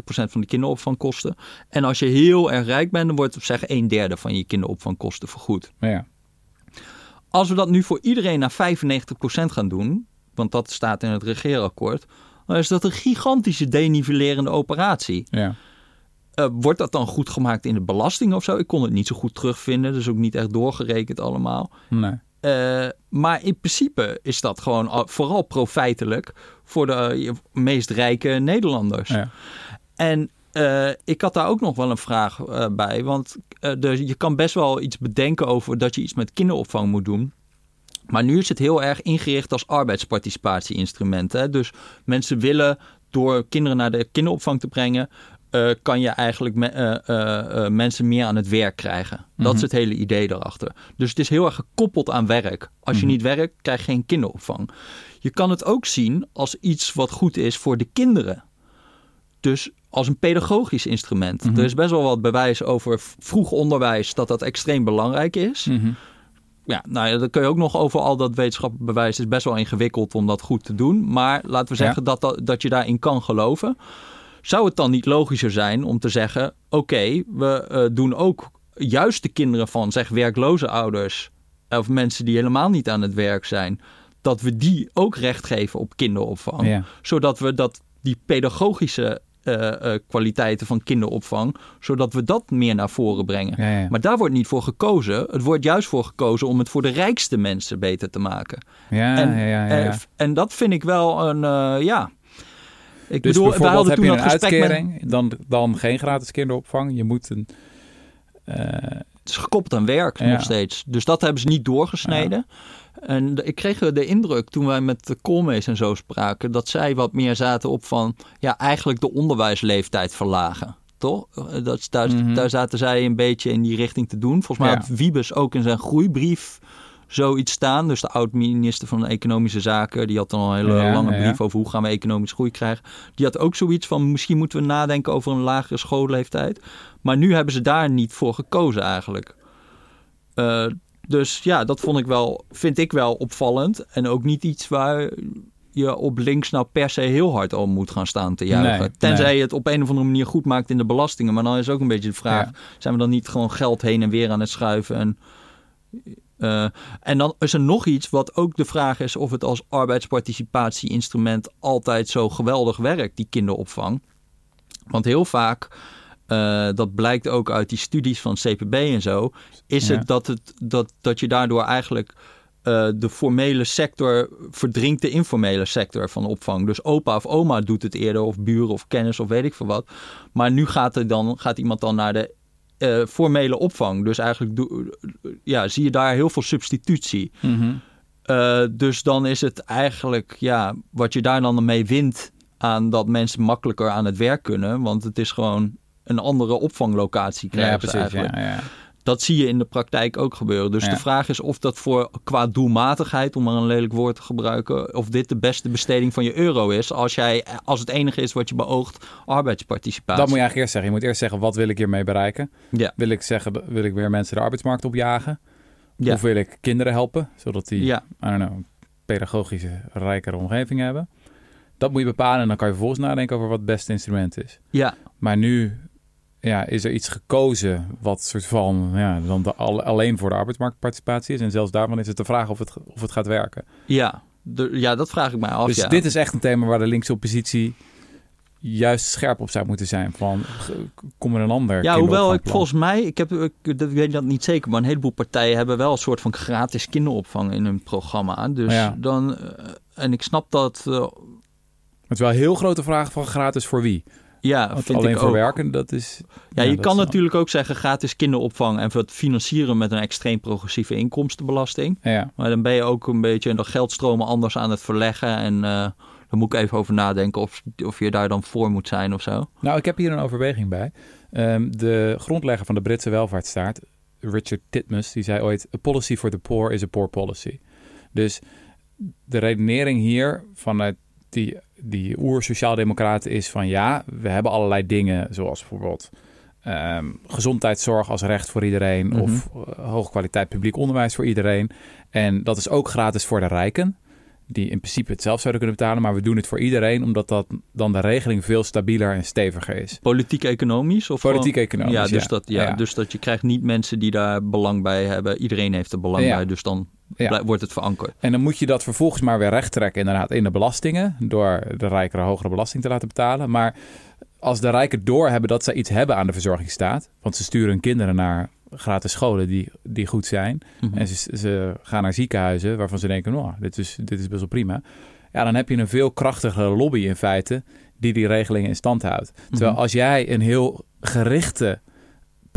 van de kinderopvangkosten. En als je heel erg rijk bent, dan wordt zeg een derde van je kinderopvangkosten vergoed. ja. Als we dat nu voor iedereen naar 95% gaan doen, want dat staat in het regeerakkoord, dan is dat een gigantische denivelerende operatie. Ja. Eh, wordt dat dan goed gemaakt in de belasting of zo? Ik kon het niet zo goed terugvinden, dus ook niet echt doorgerekend allemaal. Nee. Eh, maar in principe is dat gewoon al- vooral profijtelijk voor de eh, meest rijke Nederlanders. Ja. En eh, ik had daar ook nog wel een vraag bij. Want de, je kan best wel iets bedenken over dat je iets met kinderopvang moet doen. Maar nu is het heel erg ingericht als arbeidsparticipatieinstrument. Hè? Dus mensen willen door kinderen naar de kinderopvang te brengen. Eh, kan je eigenlijk me- eh, eh, mensen meer aan het werk krijgen. Dat is het hele idee daarachter. Dus het is heel erg gekoppeld aan werk. Als je niet werkt, krijg je geen kinderopvang. Je kan het ook zien als iets wat goed is voor de kinderen. Dus als een pedagogisch instrument. Er is best wel wat bewijs over vroeg onderwijs dat dat extreem belangrijk is. Mhm. Ja, nou ja, dan kun je ook nog over al dat wetenschappelijk bewijs. Het is best wel ingewikkeld om dat goed te doen. Maar laten we Ja. zeggen dat, dat, dat je daarin kan geloven. Zou het dan niet logischer zijn om te zeggen: oké, we eh, doen ook juist de kinderen van zeg werkloze ouders of mensen die helemaal niet aan het werk zijn, dat we die ook recht geven op kinderopvang, Ja. zodat we dat die pedagogische eh, eh, kwaliteiten van kinderopvang, zodat we dat meer naar voren brengen. Ja, ja. Maar daar wordt niet voor gekozen. Het wordt juist voor gekozen om het voor de rijkste mensen beter te maken. Ja, en, ja, ja, eh, en dat vind ik wel een, ja. Ik Dus bedoel, bijvoorbeeld hadden heb toen je een met... uitkering, dan, dan geen gratis kinderopvang. Je moet een... eh, Het is gekoppeld aan werk Ja. nog steeds. Dus dat hebben ze niet doorgesneden. En ik kreeg de indruk toen wij met de Koolmees en zo spraken... dat zij wat meer zaten op van... ja, eigenlijk de onderwijsleeftijd verlagen. Toch? Eh, Dat, daar, Mhm. daar zaten zij een beetje in die richting te doen. Volgens mij Ja. had Wiebes ook in zijn groeibrief zoiets staan. Dus de oud-minister van Economische Zaken... die had dan al een hele Ja, lange ja, brief over hoe gaan we economisch groei krijgen. Die had ook zoiets van... misschien moeten we nadenken over een lagere schoolleeftijd. Maar nu hebben ze daar niet voor gekozen eigenlijk. Eh, dus ja, dat vond ik wel, vind ik wel opvallend. En ook niet iets waar je op links nou per se heel hard om moet gaan staan te juichen. Nee, Tenzij nee. je het op een of andere manier goed maakt in de belastingen. Maar dan is ook een beetje de vraag, Ja. zijn we dan niet gewoon geld heen en weer aan het schuiven? En, eh, en dan is er nog iets wat ook de vraag is of het als arbeidsparticipatieinstrument altijd zo geweldig werkt, die kinderopvang. Want heel vaak, eh, dat blijkt ook uit die studies van CPB en zo, is Ja. het dat, het dat, dat je daardoor eigenlijk eh, de formele sector verdringt de informele sector van opvang. Dus opa of oma doet het eerder, of buren of kennis of weet ik veel wat. Maar nu gaat, er dan, gaat iemand dan naar de eh, formele opvang. Dus eigenlijk ja, zie je daar heel veel substitutie. mhm. Eh, dus dan is het eigenlijk, ja, wat je daar dan mee wint aan dat mensen makkelijker aan het werk kunnen. Want het is gewoon een andere opvanglocatie krijgen Ja, precies. eigenlijk. Ja, ja. Dat zie je in de praktijk ook gebeuren. Dus Ja. de vraag is of dat voor qua doelmatigheid, om maar een lelijk woord te gebruiken, of dit de beste besteding van je euro is. Als, jij, als het enige is wat je beoogt, arbeidsparticipatie. Dat moet je eigenlijk eerst zeggen. Je moet eerst zeggen, wat wil ik hiermee bereiken? Ja. Wil ik zeggen, wil ik weer mensen de arbeidsmarkt opjagen? Ja. Of wil ik kinderen helpen, zodat die, Ja, I don't know, een pedagogische, rijkere omgeving hebben. Dat moet je bepalen en dan kan je vervolgens nadenken over wat het beste instrument is. ja, Maar nu ja, is er iets gekozen wat soort van ja, dan de, al- alleen voor de arbeidsmarktparticipatie is. En zelfs daarvan is het de vraag of het, of het gaat werken. ja. De- ja, dat vraag ik mij af. dus ja. dit is echt een thema waar de linkse oppositie juist scherp op zou moeten zijn. Van, kom er een ander Ja, hoewel ik volgens mij, ik, heb, ik, dat- ik weet dat niet zeker, maar een heleboel partijen hebben wel een soort van gratis kinderopvang in hun programma. Dus Ja. dan, eh, en ik snap dat, eh, Het is wel een heel grote vraag van gratis voor wie. Ja, Want vind alleen ik voor ook. werken, dat is... Ja, je kan natuurlijk ook zeggen gratis kinderopvang en het financieren met een extreem progressieve inkomstenbelasting. Ja, Maar dan ben je ook een beetje de geldstromen anders aan het verleggen. En eh daar moet ik even over nadenken of, of je daar dan voor moet zijn of zo. Nou, ik heb hier een overweging bij. Ehm, de grondlegger van de Britse welvaartsstaat, Richard Titmuss, die zei ooit: A policy for the poor is a poor policy. Dus de redenering hier vanuit die, die oer-sociaaldemocraten is van ja, we hebben allerlei dingen, zoals bijvoorbeeld ehm, gezondheidszorg als recht voor iedereen Mhm. of uh, hoge kwaliteit publiek onderwijs voor iedereen. En dat is ook gratis voor de rijken. Die in principe het zelf zouden kunnen betalen, maar we doen het voor iedereen, omdat dat dan de regeling veel stabieler en steviger is. Politiek-economisch? Politiek-economisch, Ja, dus, ja. Dat, ja, Ja. dus dat je krijgt niet mensen die daar belang bij hebben. Iedereen heeft er belang bij, dus dan Ja. wordt het verankerd. En dan moet je dat vervolgens maar weer recht trekken inderdaad in de belastingen. Door de rijkere hogere belasting te laten betalen. Maar als de rijken doorhebben dat zij iets hebben aan de verzorgingsstaat. Want ze sturen hun kinderen naar gratis scholen die, die goed zijn. Mhm. En ze, ze gaan naar ziekenhuizen waarvan ze denken, nou, dit is, dit is best wel prima. Ja, dan heb je een veel krachtigere lobby in feite die die regelingen in stand houdt. Terwijl Mhm. als jij een heel gerichte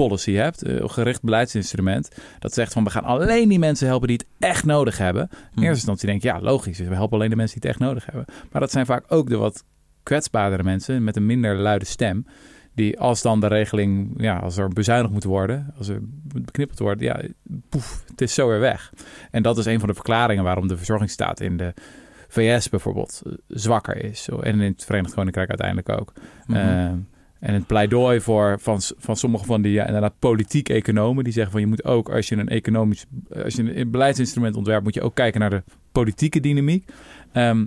policy hebt, een gericht beleidsinstrument, dat zegt van we gaan alleen die mensen helpen die het echt nodig hebben. In Mhm. eerste instantie denk je, ja logisch, we helpen alleen de mensen die het echt nodig hebben. Maar dat zijn vaak ook de wat kwetsbaardere mensen met een minder luide stem. Die als dan de regeling, ja, als er bezuinigd moet worden, als er beknippeld wordt, ja, poef, het is zo weer weg. En dat is een van de verklaringen waarom de verzorgingsstaat in de VS bijvoorbeeld eh, zwakker is. Zo, En in het Verenigd Koninkrijk uiteindelijk ook. Mhm. Ehm, en het pleidooi voor, van, van sommige van die ja, inderdaad politiek economen die zeggen van je moet ook als je een economisch als je een beleidsinstrument ontwerpt moet je ook kijken naar de politieke dynamiek. Ehm,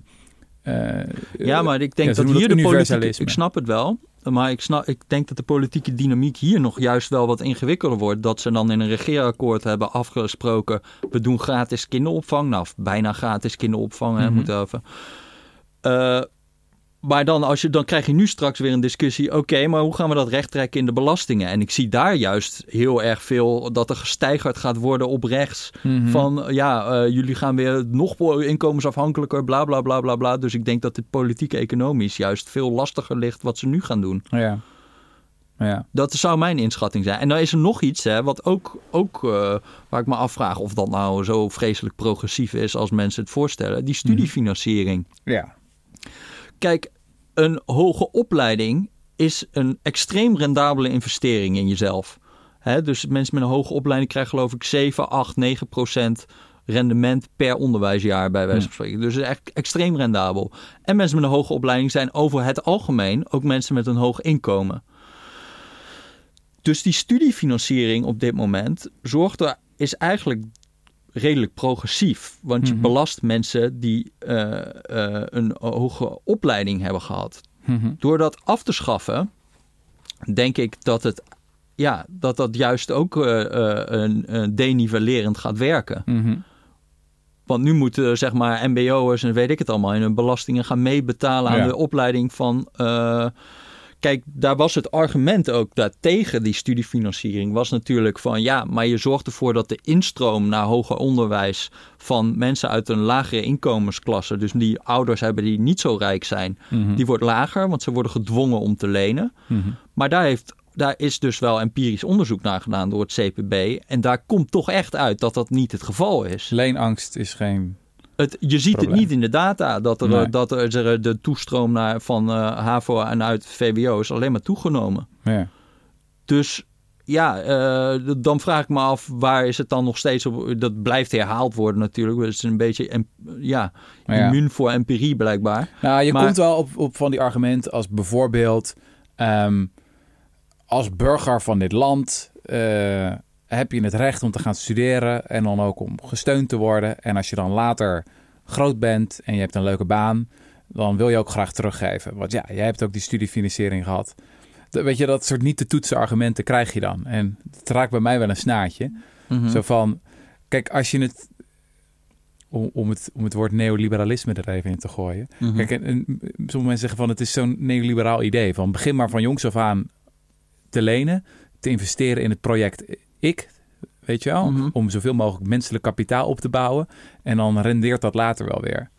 eh, ja, maar ik denk ja, dat hier de dat politieke... universalisme. Ik snap het wel. Maar ik, snap, ik denk dat de politieke dynamiek hier nog juist wel wat ingewikkelder wordt. Dat ze dan in een regeerakkoord hebben afgesproken... we doen gratis kinderopvang. Nou, bijna gratis kinderopvang, hè, Mhm. moet even. Eh, maar dan, als je, dan krijg je nu straks weer een discussie... oké, maar hoe gaan we dat recht trekken in de belastingen? En ik zie daar juist heel erg veel... dat er gesteigerd gaat worden op rechts... mhm. Van ja, eh, jullie gaan weer nog inkomensafhankelijker, bla bla bla bla bla. Dus ik denk dat het politiek-economisch juist veel lastiger ligt wat ze nu gaan doen. ja. Ja. Dat zou mijn inschatting zijn. En dan is er nog iets, hè, wat ook, ook eh, waar ik me afvraag of dat nou zo vreselijk progressief is als mensen het voorstellen. Die studiefinanciering. Ja. Kijk, een hoge opleiding is een extreem rendabele investering in jezelf. Dus mensen met een hoge opleiding krijgen geloof ik 7, 8, 9 procent rendement per onderwijsjaar bij wijze van spreken. Dus het is echt extreem rendabel. En mensen met een hoge opleiding zijn over het algemeen ook mensen met een hoog inkomen. Dus die studiefinanciering op dit moment zorgt er, is eigenlijk redelijk progressief. Want je Mhm. belast mensen die eh, eh, een hoge opleiding hebben gehad. Mhm. Door dat af te schaffen, denk ik dat het ja, dat dat juist ook eh, een, een denivellerend gaat werken. Mhm. Want nu moeten zeg maar MBO'ers en weet ik het allemaal in hun belastingen gaan meebetalen aan Ja. de opleiding van. Kijk, daar was het argument ook dat tegen die studiefinanciering was natuurlijk van ja, maar je zorgt ervoor dat de instroom naar hoger onderwijs van mensen uit een lagere inkomensklasse, dus die ouders hebben die niet zo rijk zijn, Mhm. die wordt lager, want ze worden gedwongen om te lenen. Mhm. Maar daar, heeft, daar is dus wel empirisch onderzoek naar gedaan door het CPB. En daar komt toch echt uit dat dat niet het geval is. Leenangst is geen. Het, je ziet Probleem. het niet in de data dat, er, Nee. dat er, de toestroom naar, van eh, HAVO en uit VWO is alleen maar toegenomen. Ja. Dus ja, eh, dan vraag ik me af, waar is het dan nog steeds op? Dat blijft herhaald worden natuurlijk. Het is een beetje ja, Ja. immuun voor empirie blijkbaar. Nou, je Maar- komt wel op, op van die argumenten als bijvoorbeeld... ehm, als burger van dit land... eh, heb je het recht om te gaan studeren en dan ook om gesteund te worden. En als je dan later groot bent en je hebt een leuke baan, dan wil je ook graag teruggeven. Want ja, jij hebt ook die studiefinanciering gehad. De- weet je, dat soort niet te toetsen argumenten krijg je dan. En het raakt bij mij wel een snaartje. Mhm. Zo van, kijk, als je het, om, om het, om het woord neoliberalisme er even in te gooien. Mhm. Kijk, en, en sommige mensen zeggen van, het is zo'n neoliberaal idee. Van begin maar van jongs af aan te lenen, te investeren in het project ik, weet je wel, Mhm. om zoveel mogelijk menselijk kapitaal op te bouwen. En dan rendeert dat later wel weer.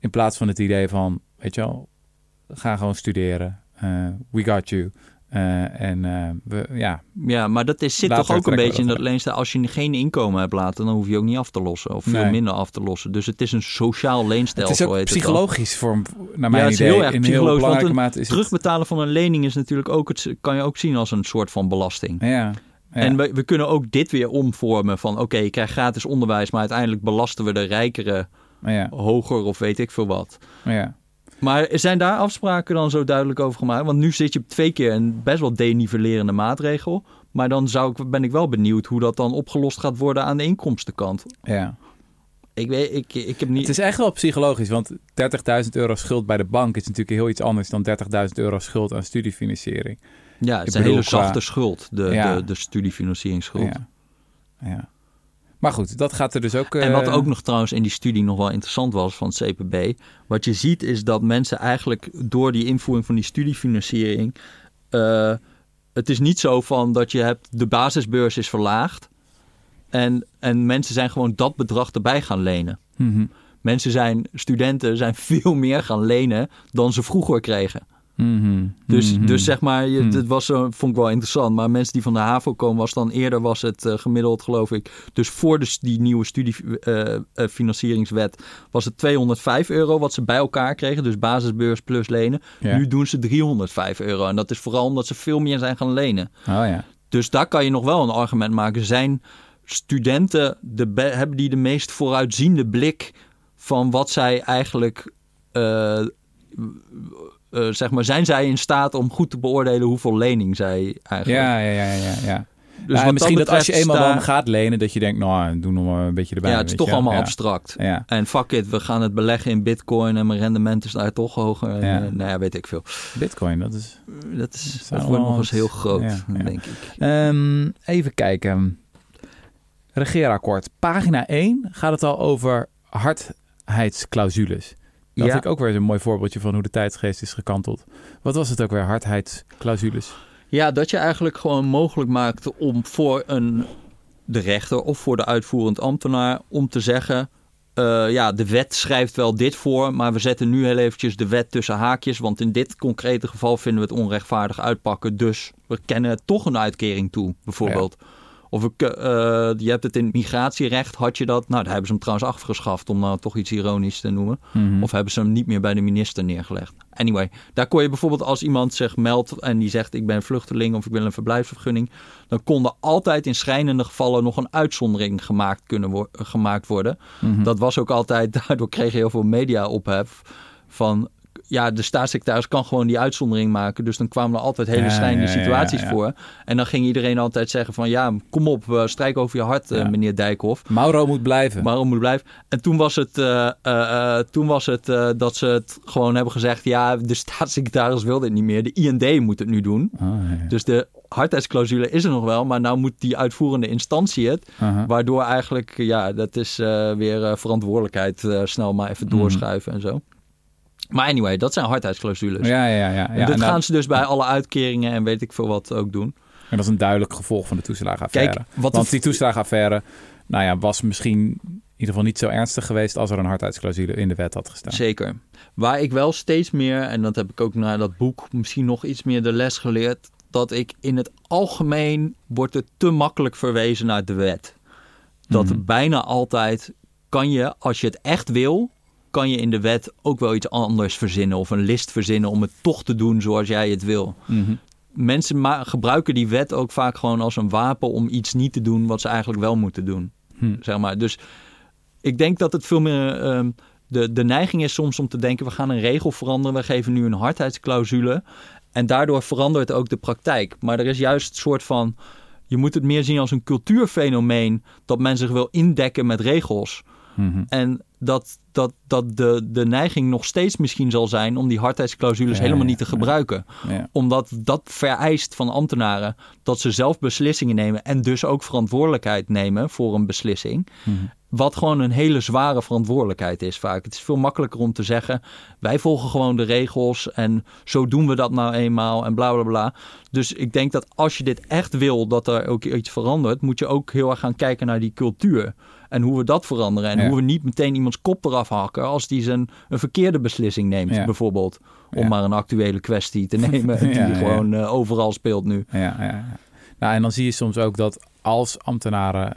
In plaats van het idee van, weet je wel, ga gewoon studeren. Eh, we got you. Eh, en eh, we, ja, Ja, maar dat is, zit toch ook een beetje in dat leenste. Als je geen inkomen hebt laten, dan hoef je ook niet af te lossen. Of veel Nee. minder af te lossen. Dus het is een sociaal het leenstelsel. is ook heet het psychologisch voor, naar mijn het is idee. heel erg in psychologisch, heel want belangrijke mate is Terugbetalen van een lening is natuurlijk ook het, kan je ook zien als een soort van belasting. het... Ja, ja. En we, we kunnen ook dit weer omvormen van oké, je krijgt gratis onderwijs, maar uiteindelijk belasten we de rijkeren ja, hoger of weet ik veel wat. ja. Maar zijn daar afspraken dan zo duidelijk over gemaakt? Want nu zit je twee keer een best wel denivelerende maatregel. Maar dan zou ik, ben ik wel benieuwd hoe dat dan opgelost gaat worden aan de inkomstenkant. ja. Ik, weet, ik, ik heb niet... Het is echt wel psychologisch, want 30.000 euro schuld bij de bank is natuurlijk heel iets anders dan 30.000 euro schuld aan studiefinanciering. Ja, het ik is een bedoel, hele qua- zachte schuld, de, Ja. de, de studiefinancieringsschuld. Ja. ja. Maar goed, dat gaat er dus ook... En wat eh, ook nog trouwens in die studie nog wel interessant was van het CPB. Wat je ziet is dat mensen eigenlijk door die invoering van die studiefinanciering. eh, het is niet zo van dat je hebt de basisbeurs is verlaagd. En, en mensen zijn gewoon dat bedrag erbij gaan lenen. mhm, Mensen zijn, studenten zijn [LAUGHS] veel meer gaan lenen dan ze vroeger kregen. Mhm, Dus, mhm. dus zeg maar, je, dat was, zo- vond ik wel interessant. Maar mensen die van de HAVO komen, was dan eerder was het eh, gemiddeld, geloof ik. Dus voor de, die nieuwe studiefinancieringswet was het 205 euro wat ze bij elkaar kregen. Dus basisbeurs plus lenen. Ja. Nu doen ze 305 euro. En dat is vooral omdat ze veel meer zijn gaan lenen. Oh ja. Dus daar kan je nog wel een argument maken. Zijn studenten, de, be- hebben die de meest vooruitziende blik van wat zij eigenlijk, eh, zeg maar, zijn zij in staat om goed te beoordelen hoeveel lening zij eigenlijk. Ja, ja, ja, ja, ja. Dus wat misschien dat, als je eenmaal sta- gaat lenen, dat je denkt, nou, doe nog maar een beetje erbij. Ja, het is toch je allemaal ja. abstract. Ja. En fuck it, we gaan het beleggen in bitcoin en mijn rendement is daar toch hoger. En, Ja. eh, nou ja, weet ik veel. Bitcoin, dat is... Dat, is, Dat wordt nog eens heel groot, denk ik. Ehm, even kijken. Regeerakkoord. Pagina 1 gaat het al over hardheidsclausules. Dat Ja. vind ik ook weer een mooi voorbeeldje van hoe de tijdsgeest is gekanteld. Wat was het ook weer, hardheidsclausules? Ja, dat je eigenlijk gewoon mogelijk maakt om voor een, de rechter of voor de uitvoerend ambtenaar om te zeggen... eh, ja, de wet schrijft wel dit voor, maar we zetten nu heel eventjes de wet tussen haakjes. Want in dit concrete geval vinden we het onrechtvaardig uitpakken. Dus we kennen toch een uitkering toe, bijvoorbeeld. Of ik, eh, je hebt het in het migratierecht, had je dat. Nou, daar hebben ze hem trouwens afgeschaft, om nou toch iets ironisch te noemen. Mhm. Of hebben ze hem niet meer bij de minister neergelegd? Anyway, daar kon je bijvoorbeeld als iemand zich meldt en die zegt ik ben vluchteling of ik wil een verblijfsvergunning, dan kon er altijd in schrijnende gevallen nog een uitzondering gemaakt kunnen wo- gemaakt worden. Mhm. Dat was ook altijd, [LAUGHS] daardoor kreeg je heel veel media ophef van ja, de staatssecretaris kan gewoon die uitzondering maken. Dus dan kwamen er altijd hele schrijnende ja, ja, situaties ja. voor. En dan ging iedereen altijd zeggen van ja, kom op, eh, strijk over je hart, eh, meneer Dijkhoff. Mauro moet blijven. Waarom moet blijven? En toen was het, eh, toen was het dat ze het gewoon hebben gezegd... ja, de staatssecretaris wil dit niet meer. De IND moet het nu doen. Oh, ja. Dus de hardheidsclausule is er nog wel... maar nou moet die uitvoerende instantie het. Waardoor eigenlijk, ja, dat is weer verantwoordelijkheid... snel maar even Mhm. doorschuiven en zo. Maar anyway, dat zijn hardheidsclausules. Ja, ja, ja. ja. en ja. dat en, dat, gaan ze dus bij alle uitkeringen en weet ik veel wat ook doen. en dat is een duidelijk gevolg van de toeslagenaffaire. Kijk, wat Want die toeslagenaffaire nou ja, was misschien in ieder geval niet zo ernstig geweest als er een hardheidsclausule in de wet had gestaan. Zeker. Waar ik wel steeds meer, en dat heb ik ook na dat boek misschien nog iets meer de les geleerd, dat ik in het algemeen wordt er te makkelijk verwezen naar de wet. Dat Mhm. bijna altijd kan je, als je het echt wil, kan je in de wet ook wel iets anders verzinnen of een list verzinnen om het toch te doen zoals jij het wil. Mhm. Mensen gebruiken die wet ook vaak gewoon als een wapen om iets niet te doen wat ze eigenlijk wel moeten doen Hm. zeg maar. Dus ik denk dat het veel meer ehm, de, de neiging is soms om te denken: we gaan een regel veranderen, we geven nu een hardheidsclausule. En daardoor verandert ook de praktijk. Maar er is juist een soort van. Je moet het meer zien als een cultuurfenomeen dat men zich wil indekken met regels. Mhm. En dat, dat, dat de, de neiging nog steeds misschien zal zijn om die hardheidsclausules Ja, helemaal niet te gebruiken. Ja. Omdat dat vereist van ambtenaren dat ze zelf beslissingen nemen en dus ook verantwoordelijkheid nemen voor een beslissing. Mhm. Wat gewoon een hele zware verantwoordelijkheid is vaak. Het is veel makkelijker om te zeggen: wij volgen gewoon de regels en zo doen we dat nou eenmaal en bla bla bla. Dus ik denk dat als je dit echt wil dat er ook iets verandert, moet je ook heel erg gaan kijken naar die cultuur. En hoe we dat veranderen. En Ja. hoe we niet meteen iemands kop eraf hakken als die zijn, een verkeerde beslissing neemt, Ja. bijvoorbeeld. Om Ja. maar een actuele kwestie te [LAUGHS] nemen die gewoon eh, overal speelt nu. Ja, ja, ja. Nou, en dan zie je soms ook dat als ambtenaren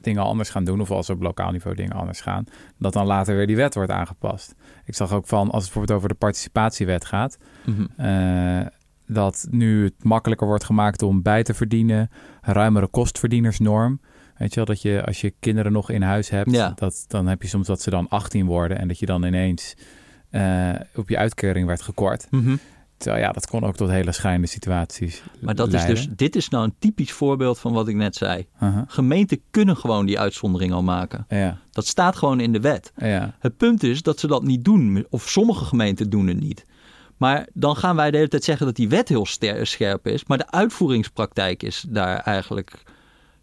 dingen anders gaan doen, of als op lokaal niveau dingen anders gaan, dat dan later weer die wet wordt aangepast. Ik zag ook van, als het bijvoorbeeld over de participatiewet gaat, Mhm. eh, dat nu het makkelijker wordt gemaakt om bij te verdienen, ruimere kostverdienersnorm. Weet je wel, dat je als je kinderen nog in huis hebt, Ja. dat, dan heb je soms dat ze dan 18 worden en dat je dan ineens eh, op je uitkering werd gekort. Mhm. Terwijl ja, dat kon ook tot hele schijnende situaties Maar dat is dus, dit is nou een typisch voorbeeld van wat ik net zei. Aha. Gemeenten kunnen gewoon die uitzondering al maken. Ja, Dat staat gewoon in de wet. ja, Het punt is dat ze dat niet doen. Of sommige gemeenten doen het niet. Maar dan gaan wij de hele tijd zeggen dat die wet heel scherp is. Maar de uitvoeringspraktijk is daar eigenlijk...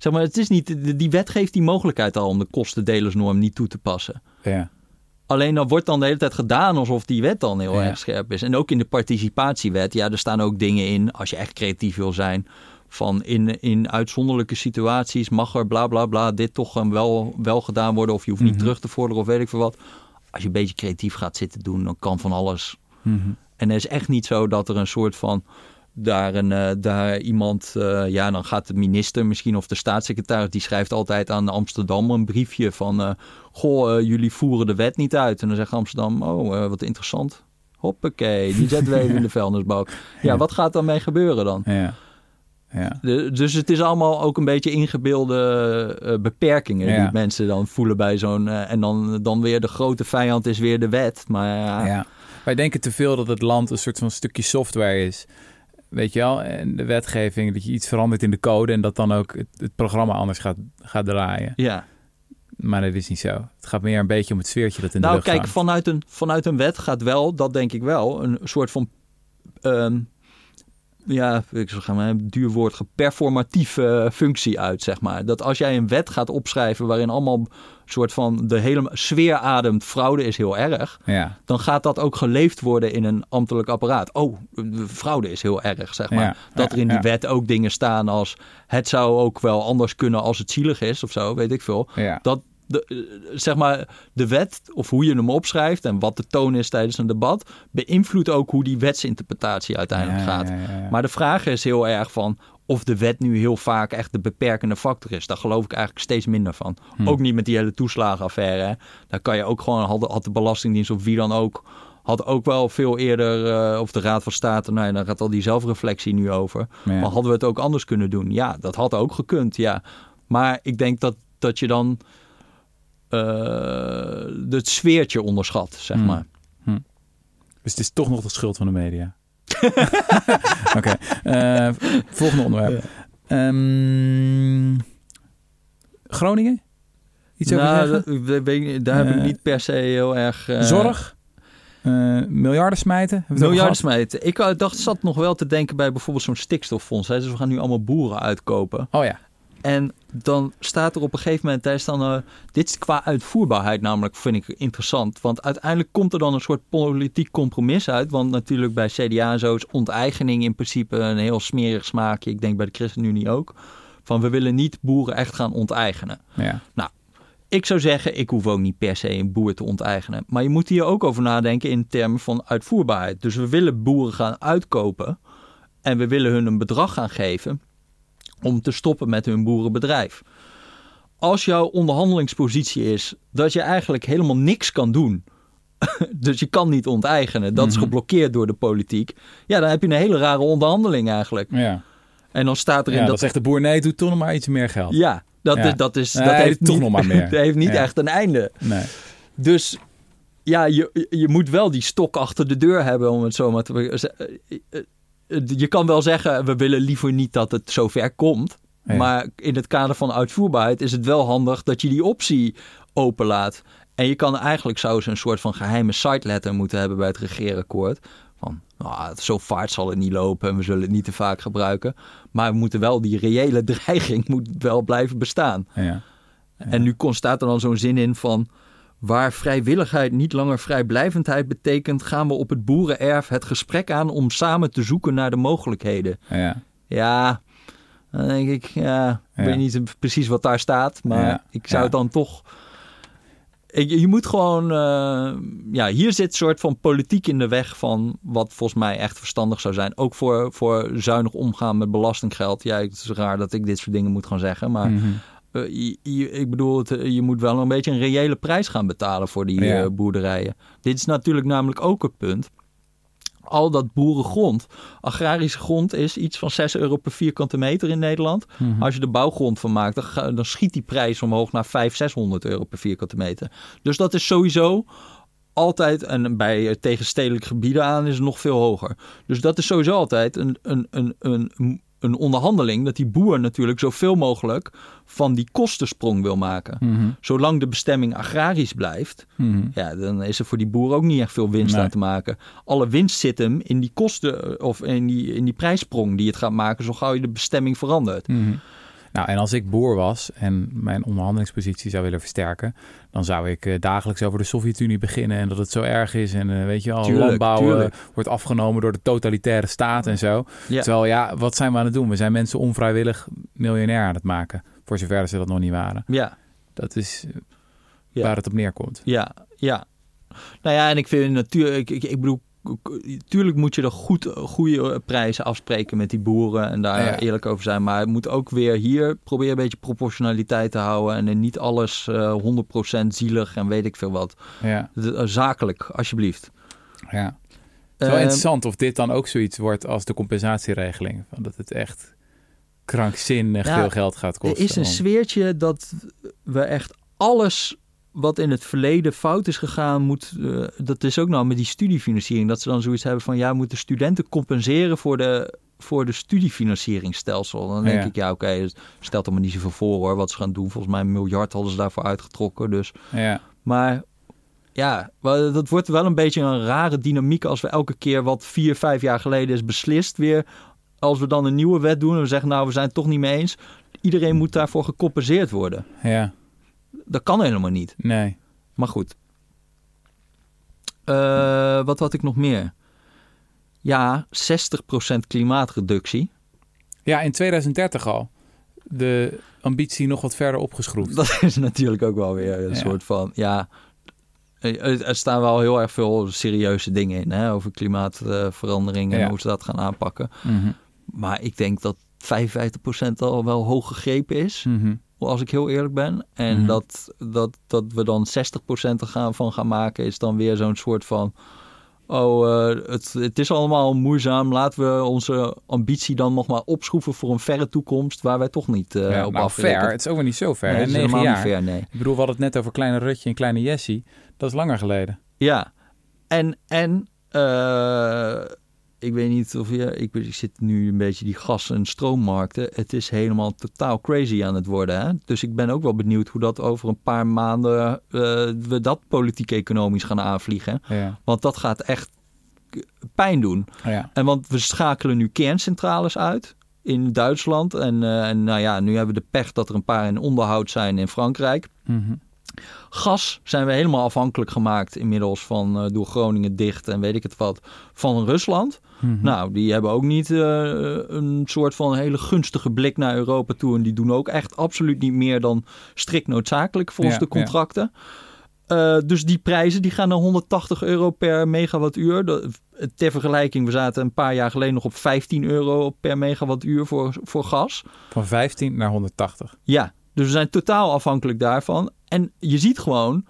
Zeg maar, het is niet, die- wet geeft die mogelijkheid al om de kostendelersnorm niet toe te passen. ja. Alleen dan wordt dan de hele tijd gedaan alsof die wet dan heel Ja. erg scherp is. En ook in de participatiewet, ja, er staan ook dingen in, als je echt creatief wil zijn, van in, in uitzonderlijke situaties mag er bla bla bla dit toch wel, wel gedaan worden. Of je hoeft niet Mhm. terug te vorderen of weet ik veel wat. Als je een beetje creatief gaat zitten doen, dan kan van alles. Mhm. En het is echt niet zo dat er een soort van daar, een, eh, daar iemand, eh, ja, dan gaat de minister misschien of de staatssecretaris, die schrijft altijd aan Amsterdam een briefje van, eh, goh, jullie voeren de wet niet uit. En dan zegt Amsterdam, oh, wat interessant. Hoppakee, die zetten we even in de [LAUGHS] vuilnisbak. Ja, Ja. wat gaat daarmee gebeuren dan? Ja. Ja. De- dus het is allemaal ook een beetje ingebeelde beperkingen Ja. die mensen dan voelen bij zo'n... en dan, dan weer de grote vijand is weer de wet. Maar ja, ja. Wij denken te veel dat het land een soort van stukje software is. Weet je wel? En de wetgeving, dat je iets verandert in de code en dat dan ook het, het programma anders gaat, gaat draaien. ja. Maar dat is niet zo. Het gaat meer een beetje om het sfeertje dat in de Nou, lucht kijk, hangt. vanuit een, vanuit een wet gaat wel, dat denk ik wel, een soort van. ehm, ja, ik zou gaan een duur woord, performatieve eh, functie uit, zeg maar. Dat als jij een wet gaat opschrijven waarin allemaal soort van de hele sfeer ademt, fraude is heel erg, Ja, dan gaat dat ook geleefd worden in een ambtelijk apparaat. Oh, fraude is heel erg, zeg maar. Ja, dat er in die ja. wet ook dingen staan als het zou ook wel anders kunnen als het zielig is of zo, weet ik veel dat de, zeg maar, de wet of hoe je hem opschrijft en wat de toon is tijdens een debat, beïnvloedt ook hoe die wetsinterpretatie uiteindelijk Ja, gaat. ja, ja, ja. Maar de vraag is heel erg van of de wet nu heel vaak echt de beperkende factor is. Daar geloof ik eigenlijk steeds minder van. Hm. Ook niet met die hele toeslagenaffaire. Hè. Daar kan je ook gewoon, had, had de Belastingdienst of wie dan ook, had ook wel veel eerder, eh, of de Raad van State, nou ja, daar gaat al die zelfreflectie nu over. Ja. Maar hadden we het ook anders kunnen doen? Ja, dat had ook gekund, ja. Maar ik denk dat, dat je dan het sfeertje onderschat, zeg Hmm. maar. Dus het is toch nog de schuld van de media. [LAUGHS] Oké, eh, volgende onderwerp. Ehm, Groningen? Iets over nou, zeggen? dat- dat weet ik daar heb ik Eh, niet per se heel erg... eh, Zorg? Eh, miljarden smijten? Miljarden smijten. Ik eh, dacht, zat nog wel te denken bij bijvoorbeeld zo'n stikstoffonds. Hè. Dus we gaan nu allemaal boeren uitkopen. Oh ja. En dan staat er op een gegeven moment, daar is dan, eh, dit is qua uitvoerbaarheid namelijk, vind ik interessant. Want uiteindelijk komt er dan een soort politiek compromis uit. Want natuurlijk bij CDA en zo is onteigening in principe een heel smerig smaakje. Ik denk bij de ChristenUnie ook. Van we willen niet boeren echt gaan onteigenen. ja. Ik zou zeggen, ik hoef ook niet per se een boer te onteigenen. Maar je moet hier ook over nadenken in termen van uitvoerbaarheid. Dus we willen boeren gaan uitkopen. En we willen hun een bedrag gaan geven om te stoppen met hun boerenbedrijf. Als jouw onderhandelingspositie is dat je eigenlijk helemaal niks kan doen. [LAUGHS] Dus je kan niet onteigenen. Dat is Mhm. geblokkeerd door de politiek. Ja, dan heb je een hele rare onderhandeling eigenlijk. Ja. En dan staat erin ja, dat dat zegt de boer, nee, doe toch nog maar iets meer geld. ja, dat, Ja. Is, dat, is, Nee, dat heeft toch niet, nog maar meer. [LAUGHS] dat heeft niet Ja. echt een einde. Nee. Dus ja, je, je moet wel die stok achter de deur hebben, om het zo maar te... eh, Je kan wel zeggen, we willen liever niet dat het zover komt. Ja. Maar in het kader van uitvoerbaarheid is het wel handig dat je die optie openlaat. En je kan eigenlijk zou ze een soort van geheime site letter moeten hebben bij het regeerakkoord. Van, nou, zo vaart zal het niet lopen en we zullen het niet te vaak gebruiken. Maar we moeten wel, die reële [LAUGHS] dreiging moet wel blijven bestaan. Ja. En nu kon- staat er dan zo'n zin in van... Waar vrijwilligheid niet langer vrijblijvendheid betekent... gaan we op het boerenerf het gesprek aan om samen te zoeken naar de mogelijkheden. Ja. Ja, dan denk ik, ja, ik Ja. weet niet precies wat daar staat, maar Ja, ik zou ja. het dan toch. Ik- Je moet gewoon, eh, ja, hier zit een soort van politiek in de weg van wat volgens mij echt verstandig zou zijn. Ook voor, voor zuinig omgaan met belastinggeld. Ja, het is raar dat ik dit soort dingen moet gaan zeggen, maar Mhm. Je, je- ik bedoel, het, eh, je moet wel een beetje een reële prijs gaan betalen voor die Ja. eh, boerderijen. Dit is natuurlijk namelijk ook het punt. Al dat boerengrond, agrarische grond is iets van 6 euro per vierkante meter in Nederland. Mhm. Als je er bouwgrond van maakt, dan, ga- dan schiet die prijs omhoog naar 500, 600 euro per vierkante meter. Dus dat is sowieso altijd, en bij eh, tegenstedelijke gebieden aan is het nog veel hoger. Dus dat is sowieso altijd een, een, een, een, een onderhandeling dat die boer natuurlijk zoveel mogelijk van die kostensprong wil maken. Mhm. Zolang de bestemming agrarisch blijft, Mhm. ja, dan is er voor die boer ook niet echt veel winst Nee. aan te maken. Alle winst zit hem in die kosten of in die, in die prijssprong die het gaat maken zo gauw je de bestemming verandert. Mhm. Nou, en als ik boer was en mijn onderhandelingspositie zou willen versterken, dan zou ik eh, dagelijks over de Sovjet-Unie beginnen en dat het zo erg is. En eh, weet je al, Tuurlijk, landbouw eh, tuurlijk. wordt afgenomen door de totalitaire staat en zo. Ja. Terwijl, ja, wat zijn we aan het doen? We zijn mensen onvrijwillig miljonair aan het maken. Voor zover ze dat nog niet waren. Ja, Dat is Ja. waar het op neerkomt. ja, ja. Nou ja, en ik vind natuurlijk, ik, ik, ik bedoel, tuurlijk moet je er goed, goede prijzen afspreken met die boeren en daar Ja. eerlijk over zijn. Maar het moet ook weer hier proberen een beetje proportionaliteit te houden en niet alles eh 100% zielig en weet ik veel wat. Ja, eh, Zakelijk, alsjeblieft. ja. Het is wel Eh, interessant of dit dan ook zoiets wordt als de compensatieregeling. Van dat het echt krankzinnig Ja, veel geld gaat kosten. Er is een om- sfeertje dat we echt alles wat in het verleden fout is gegaan, moet. eh, dat is ook nou met die studiefinanciering. Dat ze dan zoiets hebben van ja, moeten studenten compenseren voor de, voor de studiefinancieringsstelsel. Dan denk Ja. ik, ja, oké, stelt er maar niet zoveel voor hoor. Wat ze gaan doen. Volgens mij een miljard hadden ze daarvoor uitgetrokken. Dus. Ja, Maar ja, dat wordt wel een beetje een rare dynamiek als we elke keer wat vier, vijf jaar geleden is beslist weer. Als we dan een nieuwe wet doen en we zeggen, nou, we zijn het toch niet mee eens. Iedereen moet daarvoor gecompenseerd worden. ja, Dat kan helemaal niet. nee. Maar goed. Eh, wat had ik nog meer? Ja, 60% klimaatreductie. Ja, in 2030 al. De ambitie nog wat verder opgeschroefd. [LAUGHS] Dat is natuurlijk ook wel weer een Ja. soort van, ja... Er staan wel heel erg veel serieuze dingen in, hè, over klimaatverandering en Ja. hoe ze dat gaan aanpakken. Mhm, Maar ik denk dat 55% al wel hoog gegrepen is, mhm. Als ik heel eerlijk ben. En Mhm. dat, dat, dat we dan 60% er gaan, van gaan maken, is dan weer zo'n soort van... Oh, eh, het, het is allemaal moeizaam. Laten we onze ambitie dan nog maar opschroeven voor een verre toekomst... waar wij toch niet eh ja, op nou, ver. Het is ook niet zo ver. Nee, het is helemaal jaar. niet ver, nee. Ik bedoel, we hadden het net over kleine Rutje en kleine Jessie. Dat is langer geleden. Ja, en, en eh, ik weet niet of je, ik, ik zit nu een beetje die gas- en stroommarkten. Het is helemaal totaal crazy aan het worden. Hè? Dus ik ben ook wel benieuwd hoe dat over een paar maanden eh, we dat politiek-economisch gaan aanvliegen. Ja, Want dat gaat echt pijn doen. ja. En want we schakelen nu kerncentrales uit in Duitsland. En, eh, en nou ja, nu hebben we de pech dat er een paar in onderhoud zijn in Frankrijk. Mhm. Gas zijn we helemaal afhankelijk gemaakt inmiddels van eh, door Groningen dicht en weet ik het wat van Rusland. Mhm. Nou, die hebben ook niet eh, een soort van hele gunstige blik naar Europa toe. En die doen ook echt absoluut niet meer dan strikt noodzakelijk volgens Ja, de contracten. Eh, dus die prijzen die gaan naar 180 euro per megawattuur. Ter vergelijking, we zaten een paar jaar geleden nog op 15 euro per megawattuur voor, voor gas. Van 15 naar 180. Ja, dus we zijn totaal afhankelijk daarvan. En je ziet gewoon,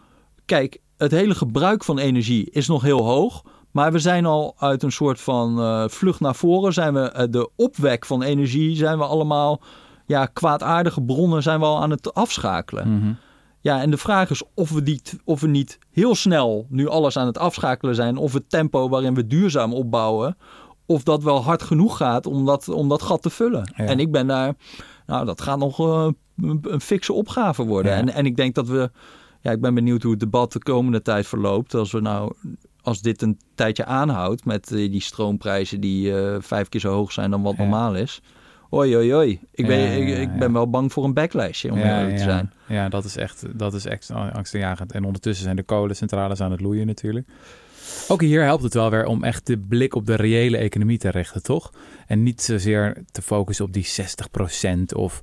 kijk, het hele gebruik van energie is nog heel hoog. Maar we zijn al uit een soort van eh, vlucht naar voren. Zijn we eh, de opwek van energie, zijn we allemaal, ja, kwaadaardige bronnen zijn we al aan het afschakelen. Mhm. Ja, en de vraag is of we, die, of we niet heel snel nu alles aan het afschakelen zijn. Of het tempo waarin we duurzaam opbouwen. Of dat wel hard genoeg gaat om dat, om dat gat te vullen. Ja. En ik ben daar Nou, dat gaat nog uh, een, een fikse opgave worden. Ja. En, en ik denk dat we... Ja, ik ben benieuwd hoe het debat de komende tijd verloopt. Als we nou... Als dit een tijdje aanhoudt met eh, die stroomprijzen die uh, vijf keer zo hoog zijn dan wat Ja. normaal is. Oei, oei. Ik ben, Ja, ja, ik, ben wel bang voor een backlash, om ja, eerlijk te zijn. Ja, dat is echt, dat is echt angstaanjagend. En ondertussen zijn de kolencentrales aan het loeien natuurlijk. Ook hier helpt het wel weer om echt de blik op de reële economie te richten, toch? En niet zozeer te focussen op die 60% of,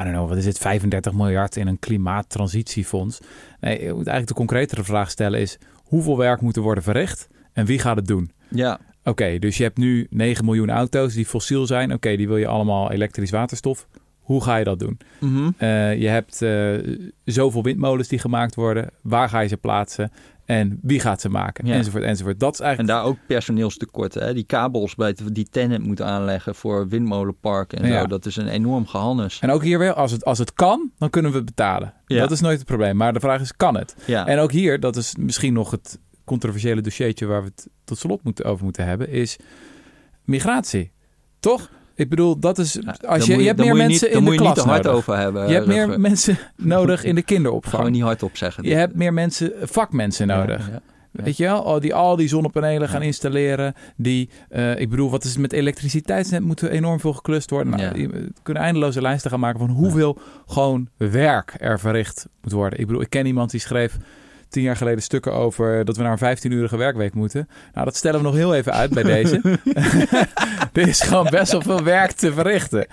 I don't know, wat is het, 35 miljard in een klimaattransitiefonds. Nee, je moet eigenlijk de concretere vraag stellen is, hoeveel werk moet er worden verricht en wie gaat het doen? Ja, Oké, dus je hebt nu 9 miljoen auto's die fossiel zijn. Oké, die wil je allemaal elektrisch waterstof. Hoe ga je dat doen? Mhm. Uh, je hebt uh, zoveel windmolens die gemaakt worden. Waar ga je ze plaatsen? En wie gaat ze maken? Ja. Enzovoort, enzovoort. Dat is eigenlijk... En daar ook personeelstekorten. Hè? Die kabels bij het, die tenant moeten aanleggen voor windmolenparken en Ja. zo. Dat is een enorm gehannes. En ook hier weer, als het, als het kan, dan kunnen we het betalen. Ja. Dat is nooit het probleem. Maar de vraag is, kan het? Ja. En ook hier, dat is misschien nog het controversiële dossiertje waar we het tot slot moeten, over moeten hebben, is migratie. Toch? Ik bedoel, dat is. Als je, je hebt meer je mensen in moet de je klas niet te hard over hebben. Je hebt meer mensen [LAUGHS] nodig in de Gaan we kinderopvang. niet hardop zeggen. Je hebt meer mensen, vakmensen nodig. Ja, ja. Weet je wel? Oh, die al die zonnepanelen gaan installeren. Die, eh, ik bedoel, wat is het met elektriciteitsnet? Moet er enorm veel geklust worden. Nou, je- kunnen eindeloze lijsten gaan maken van hoeveel gewoon werk er verricht moet worden. Ik bedoel, ik ken iemand die schreef tien jaar geleden stukken over dat we naar een 15-urige werkweek moeten. Nou, dat stellen we nog heel even uit bij deze. [LAUGHS] [LAUGHS] er is gewoon best wel veel werk te verrichten.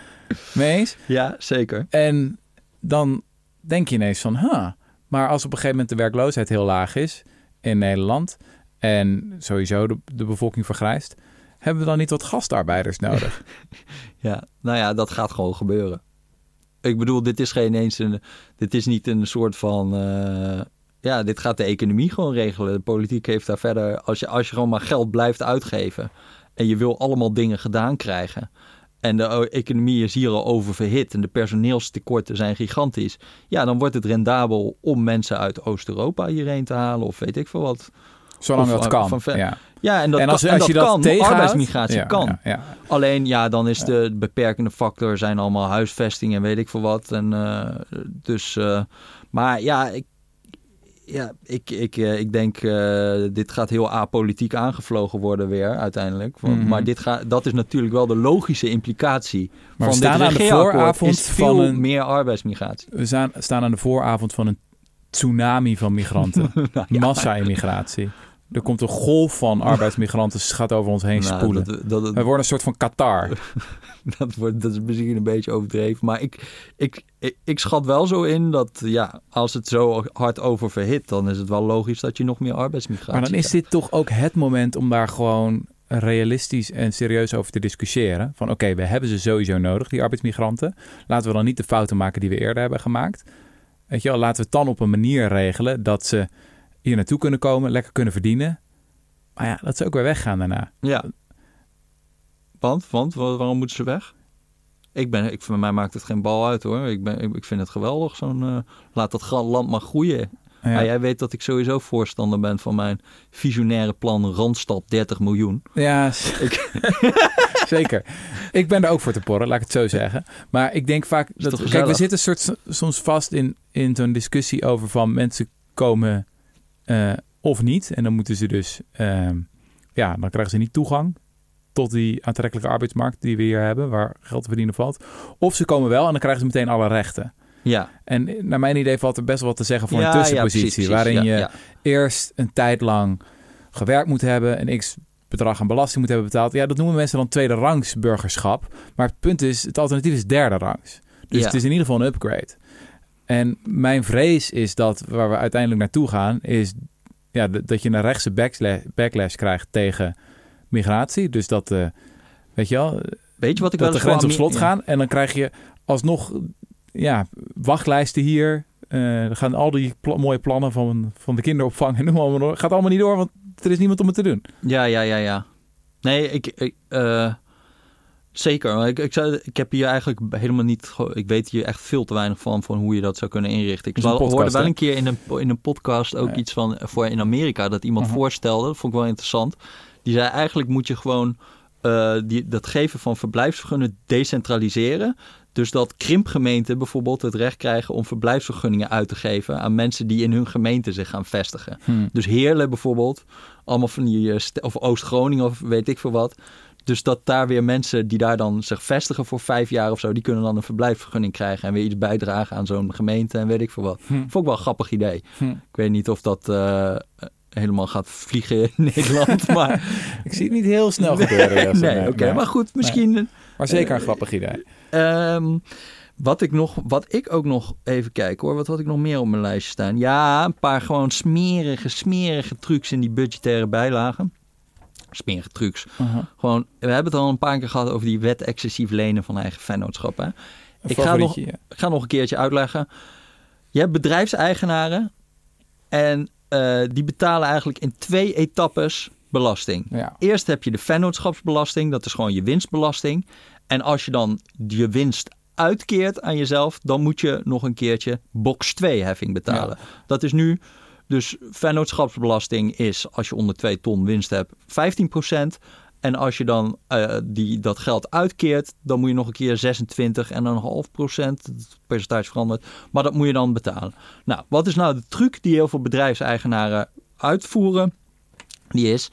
Mee eens? Ja, zeker. En dan denk je ineens van, huh, maar als op een gegeven moment de werkloosheid heel laag is in Nederland en sowieso de, de bevolking vergrijst, hebben we dan niet wat gastarbeiders nodig? [LAUGHS] Ja, nou ja, dat gaat gewoon gebeuren. Ik bedoel, dit is geen eens een. Dit is niet een soort van. eh, ja, dit gaat de economie gewoon regelen. De politiek heeft daar verder. Als je, als je gewoon maar geld blijft uitgeven. en je wil allemaal dingen gedaan krijgen. en de economie is hier al oververhit. en de personeelstekorten zijn gigantisch. ja, dan wordt het rendabel om mensen uit Oost-Europa hierheen te halen. of weet ik veel wat. Zolang Of dat van- kan. van ja. Ja, en dat, en als, en je dat dat kan. tegenhoudt, Arbeidsmigratie ja, kan. Ja. Alleen ja, dan is de beperkende factor zijn allemaal huisvesting en weet ik veel wat. En, eh, dus, eh, maar ja, ik, ja, ik, ik, eh, ik denk uh, dit gaat heel apolitiek aangevlogen worden weer uiteindelijk. Mhm. Maar dit gaat, dat is natuurlijk wel de logische implicatie Maar we van staan dit aan de vooravond van een- meer arbeidsmigratie. We staan, staan aan de vooravond van een tsunami van migranten. [LAUGHS] Nou ja. Massa-immigratie. Er komt een golf van arbeidsmigranten, gaat over ons heen Nou, spoelen. dat, dat, dat, We worden een soort van Qatar. [LAUGHS] dat, wordt, dat is misschien een beetje overdreven. Maar ik, ik, ik, ik schat wel zo in dat ja, als het zo hard oververhit, dan is het wel logisch dat je nog meer arbeidsmigratie Maar dan is dit toch ook het moment om daar gewoon realistisch en serieus over te discussiëren. Van oké, we hebben ze sowieso nodig, die arbeidsmigranten. Laten we dan niet de fouten maken die we eerder hebben gemaakt. Weet je wel, laten we het dan op een manier regelen dat ze hier naartoe kunnen komen, lekker kunnen verdienen. Maar ja, dat ze ook weer weggaan daarna. Ja. Want, want wa- waarom moeten ze weg? Ik ben, ik, voor mij maakt het geen bal uit hoor. Ik, ben, ik, vind het geweldig. Zo'n, eh, laat dat land maar groeien. Ja. Maar jij weet dat ik sowieso voorstander ben van mijn visionaire plan Randstad 30 miljoen. Ja, [LAUGHS] zeker. Ik ben er ook voor te porren, laat ik het zo zeggen. Maar ik denk vaak dat kijk, we zitten soort, soms vast in, in zo'n discussie over van mensen komen eh, of niet. En dan moeten ze dus, ehm, ja, dan krijgen ze niet toegang tot die aantrekkelijke arbeidsmarkt die we hier hebben, waar geld te verdienen valt. Of ze komen wel en dan krijgen ze meteen alle rechten. Ja, En naar mijn idee valt er best wel wat te zeggen voor ja, een tussenpositie, ja, precies, waarin je eerst een tijd lang gewerkt moet hebben, een x bedrag aan belasting moet hebben betaald. Ja, dat noemen mensen dan tweede rangs burgerschap. Maar het punt is, het alternatief is derde rangs. Dus het is in ieder geval een upgrade. En mijn vrees is dat waar we uiteindelijk naartoe gaan, is ja, dat je een rechtse backslash, backlash krijgt tegen migratie. Dus dat, eh, weet je wel, Weet je wat ik dat wel de grenzen op slot gaan. En dan krijg je alsnog ja, wachtlijsten hier. Eh er gaan al die mooie plannen van, van de kinderopvang en noem allemaal door. Gaat allemaal niet door, want er is niemand om het te doen. Ja, ja, ja, ja. Nee, ik... ik eh, zeker. Ik, ik, zou, ik heb hier eigenlijk helemaal niet... Ik weet hier echt veel te weinig van, van hoe je dat zou kunnen inrichten. Ik wel- hoorde podcast, wel hè? een keer in een, in een podcast ook Ja. iets van... Voor in Amerika, dat iemand Mhm. voorstelde. Dat vond ik wel interessant. Die zei eigenlijk moet je gewoon... eh, die, dat geven van verblijfsvergunningen decentraliseren. Dus dat krimpgemeenten bijvoorbeeld het recht krijgen om verblijfsvergunningen uit te geven aan mensen die in hun gemeente zich gaan vestigen. Hm. Dus Heerlen bijvoorbeeld, allemaal van die, eh, of Oost-Groningen of weet ik veel wat. Dus dat daar weer mensen die daar dan zich vestigen voor vijf jaar of zo, die kunnen dan een verblijfsvergunning krijgen en weer iets bijdragen aan zo'n gemeente en weet ik veel wat. Hm. Vond ik wel een grappig idee. Hm. Ik weet niet of dat eh, helemaal gaat vliegen in [LAUGHS] Nederland, maar [LAUGHS] Ik zie het niet heel snel gebeuren. Nee, oké. Maar goed, misschien maar zeker een grappig idee. Ehm, wat, ik nog, wat ik ook nog even kijk hoor. Wat had ik nog meer op mijn lijstje staan? Ja, een paar gewoon smerige, smerige trucs in die budgettaire bijlagen. Smerige trucs. Gewoon, we hebben het al een paar keer gehad over die wet excessief lenen van eigen vennootschap. Hè? Een Ik ga, nog, ja. ga nog een keertje uitleggen. Je hebt bedrijfseigenaren en eh, die betalen eigenlijk in twee etappes belasting. Ja. Eerst heb je de vennootschapsbelasting, dat is gewoon je winstbelasting. En als je dan je winst uitkeert aan jezelf, dan moet je nog een keertje box 2 heffing betalen. Dat is nu, dus vennootschapsbelasting is als je onder 2 ton winst hebt 15%. En als je dan eh, die, dat geld uitkeert, dan moet je nog een keer 26 en een half procent, het percentage verandert, maar dat moet je dan betalen. Nou, wat is nou de truc die heel veel bedrijfseigenaren uitvoeren? Die is,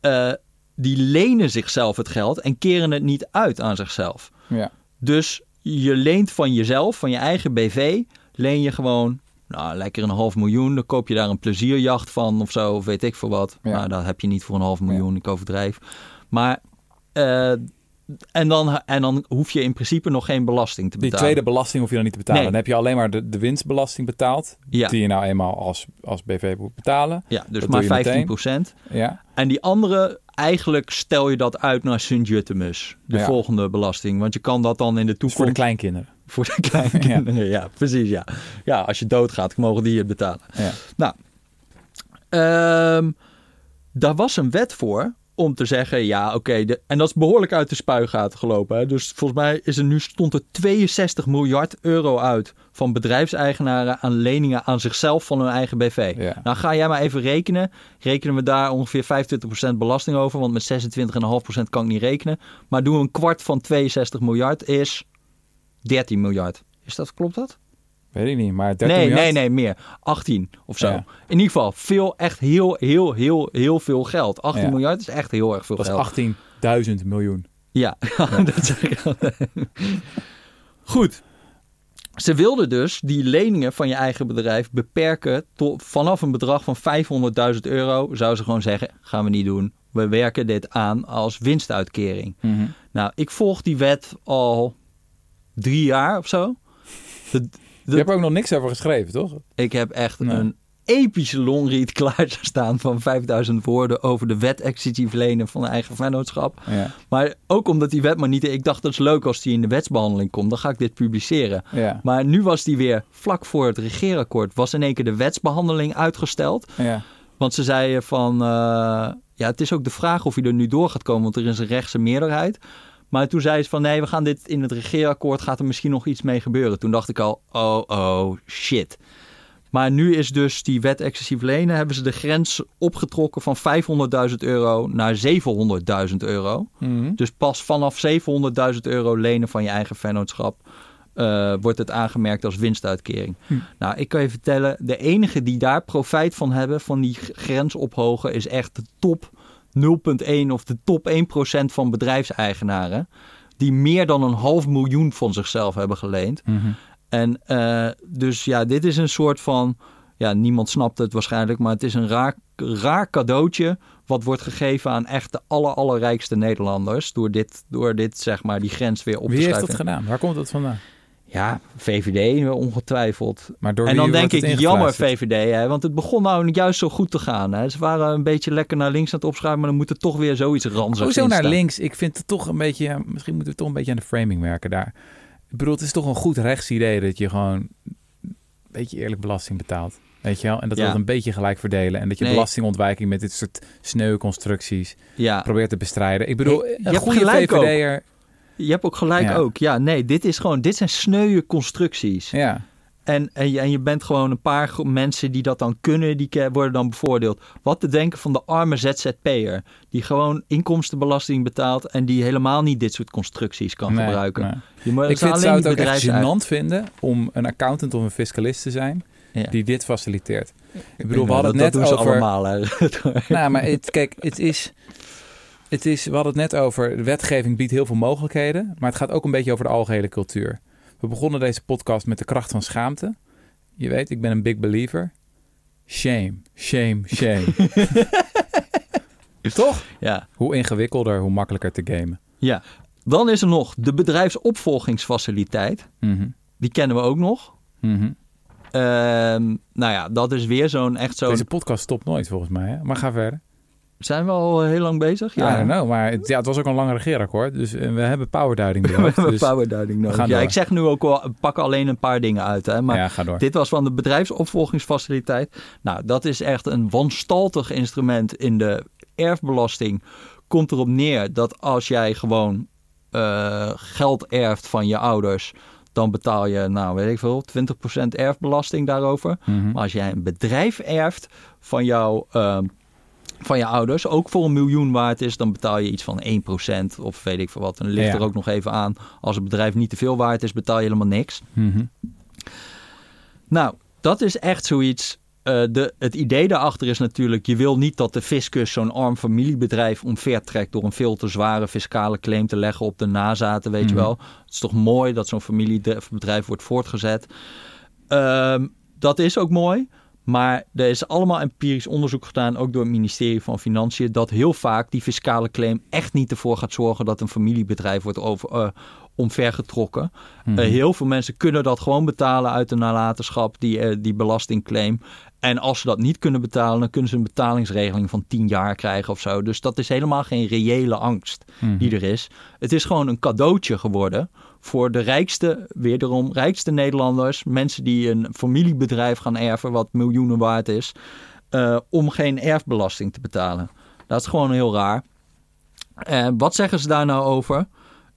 eh, die lenen zichzelf het geld en keren het niet uit aan zichzelf. Ja. Dus je leent van jezelf, van je eigen BV, leen je gewoon, nou, lekker een half miljoen. Dan koop je daar een plezierjacht van of zo, of weet ik veel wat. Ja. Nou, dat heb je niet voor een half miljoen, ik overdrijf. Maar, eh, en, dan, en dan hoef je in principe nog geen belasting te Die betalen. tweede belasting hoef je dan niet te betalen. Nee. Dan heb je alleen maar de, de winstbelasting betaald. Ja. Die je nou eenmaal als, als BV moet betalen. Ja, dus Dat maar doe je 15 meteen. Ja. En die andere, eigenlijk stel je dat uit naar Sint-Juttemus. De Ja. volgende belasting. Want je kan dat dan in de Dus toekomst... voor de kleinkinderen. Voor de [LAUGHS] kleinkinderen, ja. precies, ja. Ja, als je doodgaat, mogen die het betalen. Ja. Nou, ehm, daar was een wet voor om te zeggen, ja, oké, en dat is behoorlijk uit de spuigaten gelopen. Hè? Dus volgens mij is er nu stond er 62 miljard euro uit van bedrijfseigenaren aan leningen aan zichzelf van hun eigen BV. Ja. Nou, ga jij maar even rekenen. Rekenen we daar ongeveer 25% belasting over, want met 26,5% kan ik niet rekenen. Maar doen we een kwart van 62 miljard is 13 miljard. Is dat, klopt dat? Weet ik niet, maar 13 Nee, miljard? nee, nee, meer. 18 of zo. Ja. In ieder geval, veel, echt heel, heel, heel, heel veel geld. 18 Ja. miljard is echt heel erg veel Dat is geld. 18.000 miljoen. [LAUGHS] Ja, dat zeg ik al. [LAUGHS] Goed. Ze wilden dus die leningen van je eigen bedrijf beperken tot vanaf een bedrag van 500.000 euro. Zou ze gewoon zeggen, gaan we niet doen. We werken dit aan als winstuitkering. Nou, ik volg die wet al drie jaar of zo. De- Je hebt er ook nog niks over geschreven, toch? Ik heb echt Nee. een epische longread [LAUGHS] klaarstaan van 5000 woorden over de wet excessief lenen van eigen vennootschap. Ja. Maar ook omdat die wet maar niet... Ik dacht dat is leuk als die in de wetsbehandeling komt. Dan ga ik dit publiceren. Ja. Maar nu was die weer vlak voor het regeerakkoord. Was in één keer de wetsbehandeling uitgesteld. Ja. Want ze zeiden van... eh, ja, het is ook de vraag of hij er nu door gaat komen. Want er is een rechtse meerderheid. Maar toen zei ze van... Nee, we gaan dit in het regeerakkoord. Gaat er misschien nog iets mee gebeuren. Toen dacht ik al... Oh, oh, shit. Maar nu is dus die wet excessief lenen... hebben ze de grens opgetrokken van 500.000 euro naar 700.000 euro. Mhm. Dus pas vanaf 700.000 euro lenen van je eigen vennootschap eh, wordt het aangemerkt als winstuitkering. Hm. Nou, ik kan je vertellen, de enige die daar profijt van hebben, van die grens ophogen, is echt de top 0,1 of de top 1% van bedrijfseigenaren. Die meer dan een half miljoen van zichzelf hebben geleend. Mhm. En eh, dus ja, dit is een soort van. Ja, niemand snapt het waarschijnlijk, maar het is een raar, raar cadeautje. wat wordt gegeven aan echt de aller, allerrijkste Nederlanders. Door dit, door dit, zeg maar, die grens weer op Wie te heeft schrijven. dat gedaan? Waar komt dat vandaan? Ja, VVD ongetwijfeld. Maar door en dan denk ik, jammer? VVD, hè, want het begon nou juist zo goed te gaan. Hè. Ze waren een beetje lekker naar links aan het opschuiven, maar dan moet er toch weer zoiets ranzigs Hoezo naar links? Ik vind het toch een beetje... ja, Misschien moeten we toch een beetje aan de framing werken daar. Ik bedoel, het is toch een goed rechtsidee dat je gewoon een beetje eerlijk belasting betaalt. Weet je wel? En dat we Ja. dat een beetje gelijk verdelen. En dat je Nee. belastingontwijking met dit soort sneu constructies Ja, probeert te bestrijden. Ik bedoel, je een goede. VVD'er... je hebt ook gelijk Ja. ook. Ja, nee, dit is gewoon, dit zijn sneuwe constructies. Ja, En, en, je, en je bent gewoon een paar mensen die dat dan kunnen, die worden dan bevoordeeld. Wat te denken van de arme ZZP'er, die gewoon inkomstenbelasting betaalt en die helemaal niet dit soort constructies kan Nee, gebruiken. nee. Je moet, Ik vind, zou het ook echt gênant vinden om een accountant of een fiscalist te zijn Ja. die dit faciliteert. Ik bedoel, we hadden het net dat doen ze over... allemaal. [LAUGHS] Nou, maar het, kijk, het is, het is... We hadden het net over... De wetgeving biedt heel veel mogelijkheden. Maar het gaat ook een beetje over de algehele cultuur. We begonnen deze podcast met de kracht van schaamte. Je weet, ik ben een big believer. Shame, shame, shame. [LAUGHS] Toch? ja. Hoe ingewikkelder, hoe makkelijker te gamen. ja. Dan is er nog de bedrijfsopvolgingsfaciliteit. Mhm, Die kennen we ook nog. mhm. Ehm, nou ja, dat is weer zo'n echt zo'n... Deze podcast stopt nooit volgens mij. Hè? Maar ga verder. Zijn we al heel lang bezig? Ja, know. Maar het, ja, het was ook een lang regeerakkoord. Dus eh, we hebben powerduiding [LAUGHS] We beloofd. hebben dus, powerduiding we nodig. Ja, door. ik zeg nu ook wel, pak alleen een paar dingen uit. Hè, maar ja, ga door. dit was van de bedrijfsopvolgingsfaciliteit. Nou, dat is echt een wanstaltig instrument in de erfbelasting. Komt erop neer dat als jij gewoon eh, geld erft van je ouders, dan betaal je, nou weet ik veel, 20% erfbelasting daarover. Mhm. Maar als jij een bedrijf erft van, jou, ehm, van je ouders, ook voor een miljoen waard is, dan betaal je iets van 1% of weet ik veel wat. En dan ligt Ja. er ook nog even aan, als het bedrijf niet te veel waard is, betaal je helemaal niks. Mhm. Nou, dat is echt zoiets. eh, de, het idee daarachter is natuurlijk, je wil niet dat de fiscus zo'n arm familiebedrijf omvertrekt door een veel te zware fiscale claim te leggen op de nazaten, weet je Mhm. wel. Het is toch mooi dat zo'n familiebedrijf wordt voortgezet. Ehm, dat is ook mooi. Maar er is allemaal empirisch onderzoek gedaan, ook door het ministerie van Financiën, dat heel vaak die fiscale claim echt niet ervoor gaat zorgen dat een familiebedrijf wordt over, eh, omvergetrokken. Mhm. Eh, heel veel mensen kunnen dat gewoon betalen uit de nalatenschap, die, eh, die belastingclaim. En als ze dat niet kunnen betalen, dan kunnen ze een betalingsregeling van 10 jaar krijgen of zo. Dus dat is helemaal geen reële angst Mhm. die er is. Het is gewoon een cadeautje geworden voor de rijkste, wederom rijkste Nederlanders. Mensen die een familiebedrijf gaan erven wat miljoenen waard is. eh, om geen erfbelasting te betalen. Dat is gewoon heel raar. En wat zeggen ze daar nou over?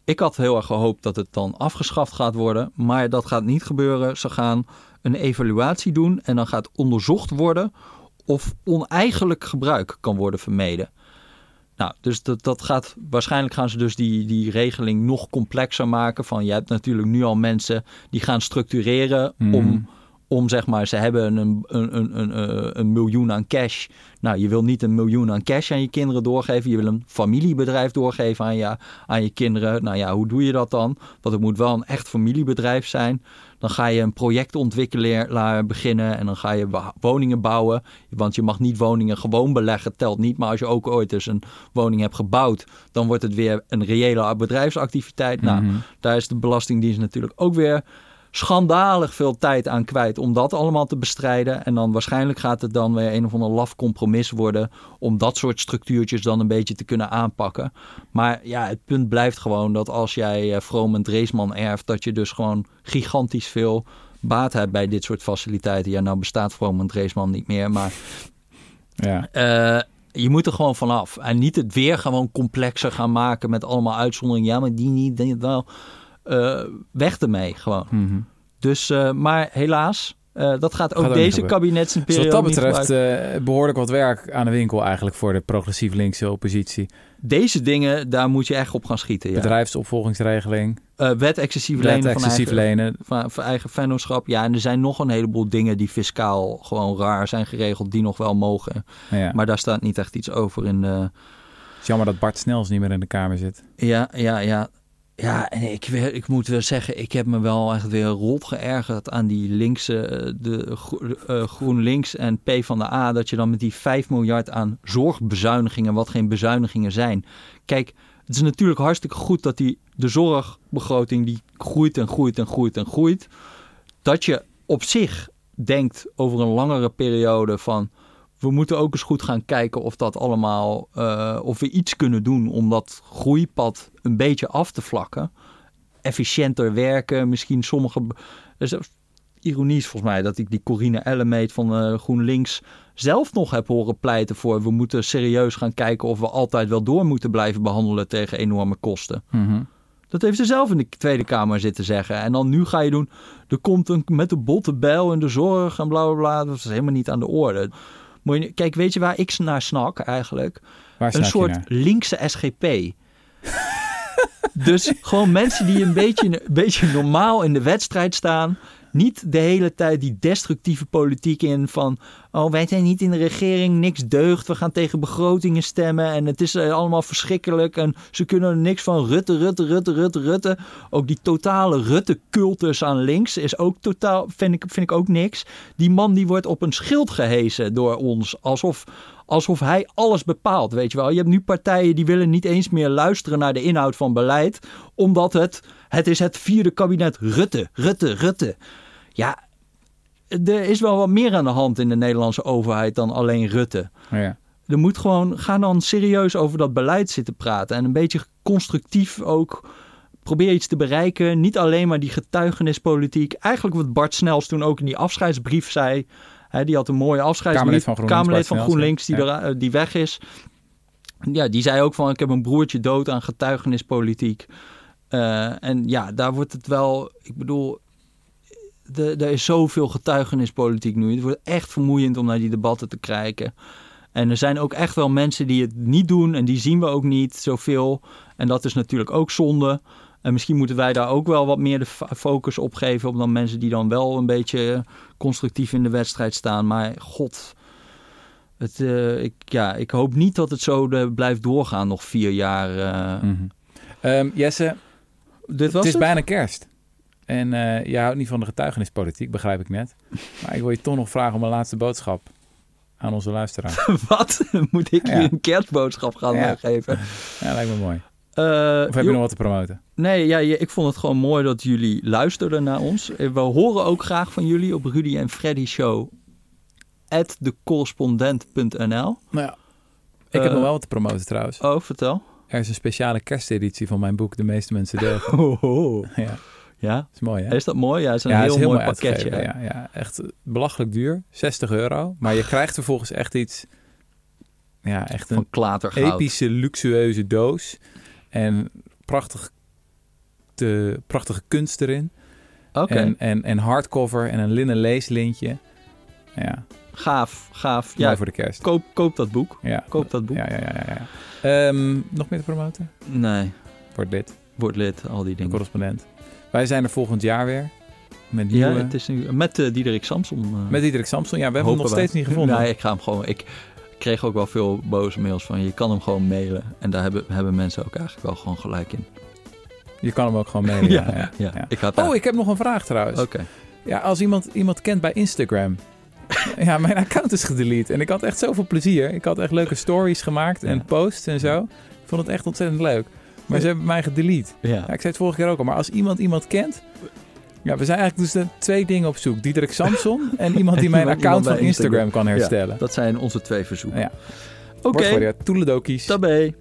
Ik had heel erg gehoopt dat het dan afgeschaft gaat worden. Maar dat gaat niet gebeuren. Ze gaan een evaluatie doen. En dan gaat onderzocht worden of oneigenlijk gebruik kan worden vermeden. Nou, dus dat, dat gaat, waarschijnlijk gaan ze dus die, die regeling nog complexer maken. Van je hebt natuurlijk nu al mensen die gaan structureren Mhm. om, om zeg maar, ze hebben een, een, een, een, eh, een miljoen aan cash. Nou, je wil niet een miljoen aan cash aan je kinderen doorgeven. Je wil een familiebedrijf doorgeven aan je, aan je kinderen. Nou ja, hoe doe je dat dan? Want het moet wel een echt familiebedrijf zijn. Dan ga je een projectontwikkelaar beginnen en dan ga je woningen bouwen. Want je mag niet woningen gewoon beleggen, telt niet. Maar als je ook ooit eens een woning hebt gebouwd, dan wordt het weer een reële bedrijfsactiviteit. Nou, Mhm. daar is de Belastingdienst natuurlijk ook weer schandalig veel tijd aan kwijt om dat allemaal te bestrijden. En dan waarschijnlijk gaat het dan weer een of ander laf compromis worden om dat soort structuurtjes dan een beetje te kunnen aanpakken. Maar ja, het punt blijft gewoon dat als jij eh, Vroom en Dreesman erft, dat je dus gewoon gigantisch veel baat hebt bij dit soort faciliteiten. Ja, nou bestaat Vroom en Dreesman niet meer, maar Ja. eh, je moet er gewoon vanaf. En niet het weer gewoon complexer gaan maken met allemaal uitzonderingen. Ja, maar die niet, die wel. Weg ermee gewoon. Mhm. Dus, eh, maar helaas, eh, dat gaat ook deze gebeuren. Dus kabinetsperiode wat dat betreft eh, behoorlijk wat werk aan de winkel eigenlijk voor de progressief linkse oppositie. Deze dingen, daar moet je echt op gaan schieten. Ja. Bedrijfsopvolgingsregeling, Eh, wet excessief wet lenen van excessief eigen, lenen. van, van eigen vennootschap. Ja, en er zijn nog een heleboel dingen die fiscaal gewoon raar zijn geregeld, die nog wel mogen. Ja. Maar daar staat niet echt iets over in de... Het is jammer dat Bart Snels niet meer in de Kamer zit. Ja, ja, ja. Ja, en ik, ik moet wel zeggen, ik heb me wel echt weer rot geërgerd aan die linkse, eh, de eh, GroenLinks en P van de A, dat je dan met die 5 miljard aan zorgbezuinigingen, wat geen bezuinigingen zijn. Kijk, het is natuurlijk hartstikke goed dat die, de zorgbegroting die groeit en groeit en groeit en groeit. Dat je op zich denkt over een langere periode van we moeten ook eens goed gaan kijken of dat allemaal, eh, of we iets kunnen doen om dat groeipad een beetje af te vlakken. Efficiënter werken, misschien sommige. Dus ironie is volgens mij dat ik die Corine Ellemeet van eh, GroenLinks zelf nog heb horen pleiten voor. We moeten serieus gaan kijken of we altijd wel door moeten blijven behandelen tegen enorme kosten. Mhm. Dat heeft ze zelf in de Tweede Kamer zitten zeggen. En dan nu ga je doen, er komt een met de botte bijl in de zorg en bla bla bla. Dat is helemaal niet aan de orde. Moet je, kijk, weet je waar ik naar snak eigenlijk? Waar een soort linkse SGP. [LAUGHS] dus gewoon mensen die een beetje, een beetje normaal in de wedstrijd staan. Niet de hele tijd die destructieve politiek in van... oh, wij zijn niet in de regering, niks deugt. We gaan tegen begrotingen stemmen en het is eh, allemaal verschrikkelijk. En ze kunnen er niks van Rutte, Rutte, Rutte, Rutte, Rutte. Ook die totale Rutte-cultus aan links is ook totaal, vind ik, vind ik ook niks. Die man die wordt op een schild gehezen door ons. Alsof, alsof hij alles bepaalt, weet je wel. Je hebt nu partijen die willen niet eens meer luisteren naar de inhoud van beleid. Omdat het, het is het vierde kabinet Rutte, Rutte, Rutte. Ja, er is wel wat meer aan de hand in de Nederlandse overheid dan alleen Rutte. Ja. Er moet gewoon, ga dan serieus over dat beleid zitten praten. En een beetje constructief ook. Probeer iets te bereiken. Niet alleen maar die getuigenispolitiek. Eigenlijk wat Bart Snels toen ook in die afscheidsbrief zei. Hè, die had een mooie afscheidsbrief. Kamerlid van GroenLinks, Kamerlid van GroenLinks die, ja. er, eh, die weg is. Ja, die zei ook van ik heb een broertje dood aan getuigenispolitiek. Eh, en ja, daar wordt het wel, ik bedoel, de, er is zoveel getuigenispolitiek nu. Het wordt echt vermoeiend om naar die debatten te kijken. En er zijn ook echt wel mensen die het niet doen en die zien we ook niet zoveel. En dat is natuurlijk ook zonde. En misschien moeten wij daar ook wel wat meer de focus op geven op dan mensen die dan wel een beetje constructief in de wedstrijd staan. Maar god, het, eh, ik, ja, ik hoop niet dat het zo eh, blijft doorgaan nog vier jaar. eh. Mhm. Ehm, Jesse, Dit was het is het? bijna kerst. En eh je houdt niet van de getuigenispolitiek, begrijp ik net. Maar ik wil je toch nog vragen om een laatste boodschap aan onze luisteraar. [LAUGHS] Wat? Moet ik Ja. nu een kerstboodschap gaan Ja. eh, geven? Ja, lijkt me mooi. Eh, Of heb je nog wat te promoten? Nee, ja, je- ik vond het gewoon mooi dat jullie luisterden naar ons. We horen ook graag van jullie op Rudy en Freddy Show at thecorrespondent.nl. Nou ja. Ik heb nog wel wat te promoten trouwens. Oh, vertel. Er is een speciale kersteditie van mijn boek De meeste mensen deugen. [LAUGHS] Ja, Ja, is mooi hè? is dat mooi? Ja, het is een ja, heel, is heel mooi mooi pakketje. Ja, ja, echt belachelijk duur. 60 euro. Maar je krijgt vervolgens echt iets... Ja, echt een klatergoud. epische, luxueuze doos. En prachtig de, prachtige kunst erin. Oké, En, en, en hardcover en een linnen leeslintje. Ja, gaaf, gaaf. mooi Ja, voor de kerst. koop, koop dat boek. Ja, Koop dat boek. Ja, ja, ja. ja, ja. Ehm, nog meer te promoten? Nee, Word lid, word lid, al die de dingen. correspondent. Wij zijn er volgend jaar weer. Met Ja, nieuwe... het is nu met uh, Diederik Samson. eh, Met Diederik Samson. Ja, we hebben hem nog wij. steeds niet gevonden. Nee, ik ga hem gewoon... Ik kreeg ook wel veel boze mails van je kan hem gewoon mailen. En daar hebben, hebben mensen ook eigenlijk wel gewoon gelijk in. Je kan hem ook gewoon mailen. ja, [LAUGHS] ja, ja. ja. Ik had Oh, ik heb nog een vraag trouwens. Oké. Ja, als iemand iemand kent bij Instagram. [LAUGHS] ja, mijn account is gedelete. En ik had echt zoveel plezier. Ik had echt leuke stories gemaakt en posts en zo. Ik vond het echt ontzettend leuk. Maar ze hebben mij gedelete. Ja. Ik zei het vorige keer ook al. Maar als iemand iemand kent... Ja, we zijn eigenlijk dus de twee dingen op zoek. Diederik Samson [LAUGHS] en iemand die mijn iemand account van Instagram kan herstellen. Dat zijn onze twee verzoeken. Ja. Oké, je toeledokies. tabé.